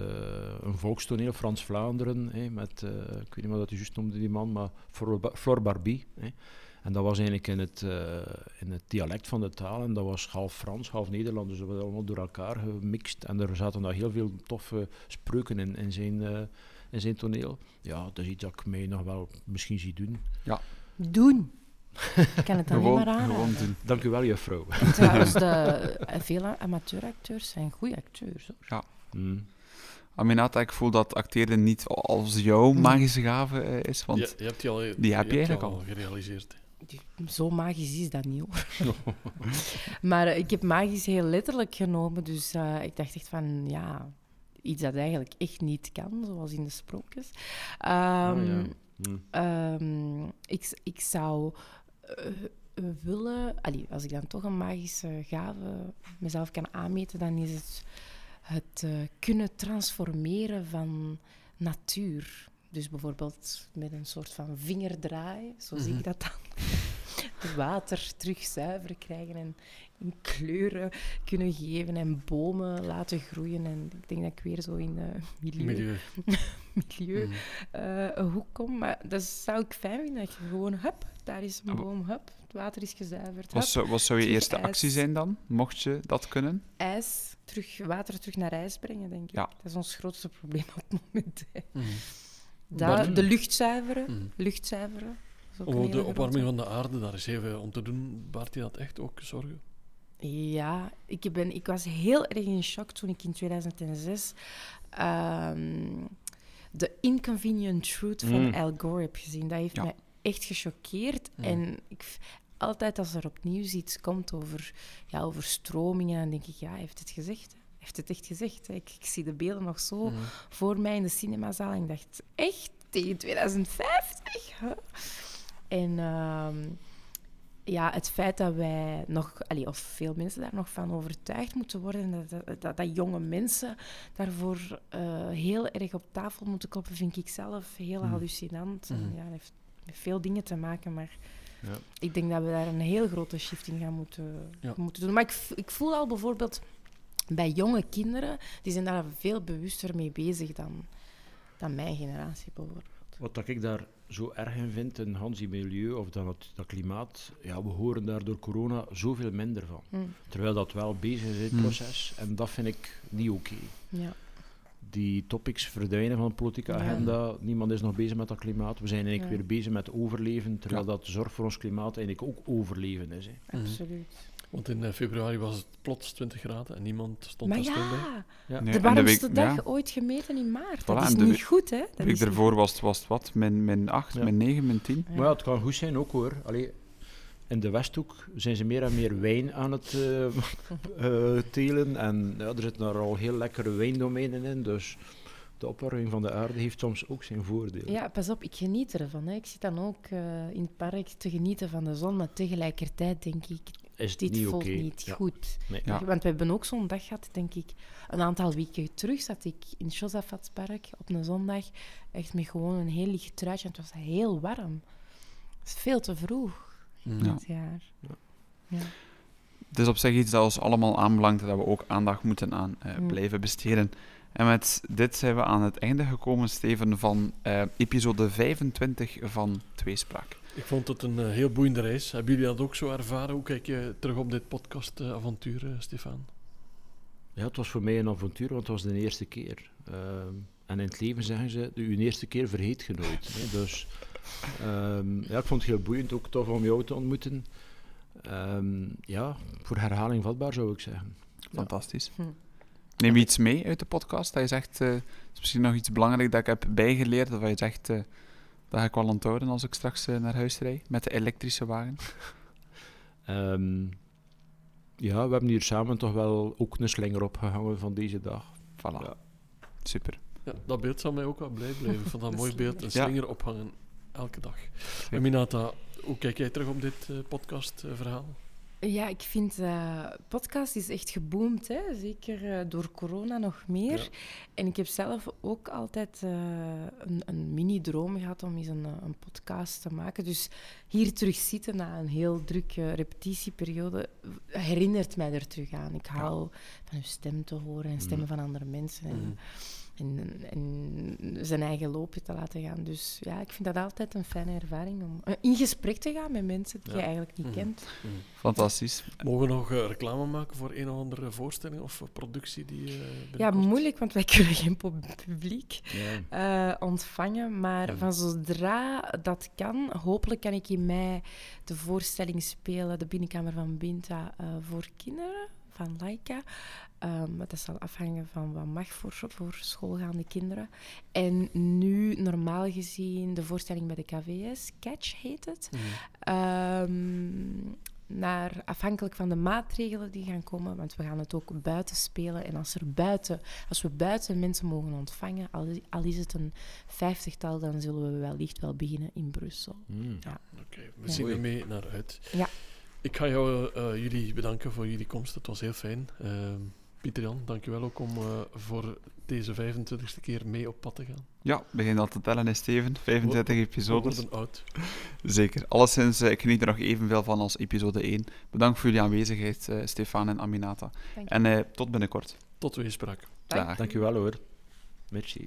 een volkstoneel, Frans-Vlaanderen, hè, met, eh, ik weet niet meer wat hij juist noemde die man, maar Flor, Ba- Flor Barbie. En dat was eigenlijk in het, eh, in het dialect van de taal. En dat was half Frans, half Nederlands. Dus dat was allemaal door elkaar gemixt. En er zaten daar heel veel toffe spreuken in, in, zijn, in zijn toneel. Ja, dat is iets dat ik mij nog wel misschien zie doen. Doen. Ik kan het alleen Gewoon, maar aanraden. gewoon doen. Dank u wel, juffrouw. Trouwens, de, eh, veel amateuracteurs zijn goede acteurs. Hoor. Mm. Aminata, ik voel dat acteren niet als jouw Nee. magische gave eh, is. Want je, je hebt die al, die heb je eigenlijk al al. gerealiseerd. Die- Zo magisch is dat niet hoor. maar eh, ik heb magisch heel letterlijk genomen. Dus eh, ik dacht echt van ja, iets dat eigenlijk echt niet kan, zoals in de sprookjes. Ehm, Ah, ja. Mm. Ehm, ik, ik zou willen, allee, als ik dan toch een magische gave mezelf kan aanmeten, dan is het het eh, kunnen transformeren van natuur. Dus bijvoorbeeld met een soort van vingerdraai, zo zie Mhm. ik dat dan. Het water terug zuiver krijgen en kleuren kunnen geven en bomen laten groeien. En ik denk dat ik weer zo in eh milieu, Milieu. milieu Mhm. eh, een hoek kom. Maar dat zou ik fijn vinden. Dat je gewoon, hup, daar is een Ah, boom, hup, het water is gezuiverd. Wat Hup, zou, wat zou je terug eerste ijs. actie zijn dan, mocht je dat kunnen? ijs, terug, water terug naar ijs brengen, denk ik. Ja. Dat is ons grootste probleem op het moment. Mhm. Daar, de lucht zuiveren. Mhm. Lucht zuiveren. Over hele de opwarming van de aarde, daar is veel om te doen. Baart je dat echt ook zorgen? Ja, ik, ben, ik was heel erg in shock toen ik in 2006 ehm, de Inconvenient Truth van Mm. Al Gore heb gezien. Dat heeft Ja. mij echt gechoqueerd. Mm. En ik, altijd als er opnieuw iets komt over, ja, over stromingen, dan denk ik, ja, hij heeft het gezegd. Hij heeft het echt gezegd. Ik, ik zie de beelden nog zo Mhm. voor mij in de cinemazaal en ik dacht, echt? Tegen 2050? Huh? En ehm, ja, het feit dat wij nog, allee, of veel mensen daar nog van overtuigd moeten worden, dat, dat, dat, dat jonge mensen daarvoor eh, heel erg op tafel moeten kloppen, vind ik zelf heel Mhm. hallucinant. En Mhm. ja, dat heeft met veel dingen te maken, maar Ja. ik denk dat we daar een heel grote shift in gaan moeten, Ja. moeten doen. Maar ik, ik voel al bijvoorbeeld bij jonge kinderen, die zijn daar veel bewuster mee bezig dan, dan mijn generatie bijvoorbeeld. Wat dat ik daar zo erg in vind, in Hans die milieu of dan het, dat klimaat, ja, we horen daar door corona zoveel minder van. Hm, Terwijl dat wel bezig is, het Hmm. proces. En dat vind ik niet oké. ja. Die topics verdwijnen van de politieke Ja. agenda. Niemand is nog bezig met dat klimaat. We zijn eigenlijk Ja. weer bezig met overleven, terwijl dat zorg voor ons klimaat eigenlijk ook overleven is. Hè. Mhm. Absoluut. Want in eh, februari was het plots 20 graden en niemand stond Maar daar stil bij. ja. Nee, de warmste week- dag ja, ooit gemeten in maart. Voilà, dat is niet week- goed, hè? Dat De week daarvoor was het, was het wat? Min, min 8, Ja. min 9, min 10? goed. Maar ja, het kan goed zijn ook hoor. Allee, in de Westhoek zijn ze meer en meer wijn aan het eh, eh, telen. En ja, er zitten daar al heel lekkere wijndomeinen in. Dus de opwarming van de aarde heeft soms ook zijn voordelen. Ja, pas op, ik geniet ervan. Hè. Ik zit dan ook eh, in het park te genieten van de zon, maar tegelijkertijd denk ik, Is het dit niet voelt niet Ja. goed. Nee. Ja. Want we hebben ook zo'n dag gehad, denk ik, een aantal weken terug zat ik in Josafatspark op een zondag, echt met gewoon een heel licht truitje. En het was heel warm. Het is veel te vroeg Mhm. Ja. dit jaar. Ja. Ja. Het is op zich iets dat ons allemaal aanbelangt, dat we ook aandacht moeten aan eh, Mm. blijven besteden. En met dit zijn we aan het einde gekomen, Steven, van eh, episode 25 van Tweespraak. Ik vond het een eh, heel boeiende reis. Hebben jullie dat ook zo ervaren? Hoe kijk je terug op dit podcast-avontuur, eh, Stefan? Ja, het was voor mij een avontuur, want het was de eerste keer. Ehm, en in het leven zeggen ze, de uw eerste keer vergeet je nooit. Hè. Dus Ehm, ja, ik vond het heel boeiend, ook tof om jou te ontmoeten. Ehm, ja, voor herhaling vatbaar zou ik zeggen. Fantastisch. Hm. Neem je iets mee uit de podcast dat je zegt, eh, is misschien nog iets belangrijk dat ik heb bijgeleerd, of dat je zegt, eh, dat ga ik wel onthouden als ik straks eh, naar huis rijd, met de elektrische wagen? Ehm, ja, we hebben hier samen toch wel ook een slinger opgehangen van deze dag. Voilà. Ja. Super. Ja, dat beeld zal mij ook wel blij blijven. Ik vond dat een mooi beeld. Een Ja. slinger ophangen elke dag. En Minata, hoe kijk jij terug op dit eh, podcastverhaal? Ja, ik vind uh, podcast is echt geboomd, hè? zeker uh, door corona nog meer. Ja. En ik heb zelf ook altijd uh, een, een mini-droom gehad om eens een, een, podcast te maken. Dus hier terug zitten na een heel drukke repetitieperiode herinnert mij er terug aan. Ik hou ja. van uw stem te horen en stemmen mm. van andere mensen. En, Mm. En, en, zijn eigen loopje te laten gaan. Dus ja, ik vind dat altijd een fijne ervaring om uh, in gesprek te gaan met mensen die Ja. je eigenlijk niet Mhm. kent. Fantastisch. Mogen we nog eh, reclame maken voor een of andere voorstelling of eh, productie die eh Ja, moeilijk, want wij kunnen geen pu- publiek eh, ontvangen. Maar Ja. van zodra dat kan, hopelijk kan ik in mei de voorstelling spelen, de binnenkamer van Binta, eh, voor kinderen van Laika. Ehm, maar dat zal afhangen van wat mag voor, voor schoolgaande kinderen. En nu, normaal gezien, de voorstelling bij de KVS, Catch heet het. Mhm. Ehm, naar, afhankelijk van de maatregelen die gaan komen, want we gaan het ook buiten spelen. En als, er buiten, als we buiten mensen mogen ontvangen, al, al is het een vijftigtal, dan zullen we wellicht wel beginnen in Brussel. Mm. Oké, we Ja. zien er mee naar uit. Ja. Ik ga jou, eh, jullie bedanken voor jullie komst. Het was heel fijn. Ehm Pieter Jan, dankjewel ook om eh, voor deze 25e keer mee op pad te gaan. Ja, begin al te tellen is Steven. 25 We episodes. oud. Zeker. Alleszins, eh, ik geniet er nog evenveel van als episode 1. Bedankt voor jullie aanwezigheid, eh, Stefan en Aminata. En eh, tot binnenkort. Tot weerspraak. Dank Dag. Dankjewel hoor. Merci.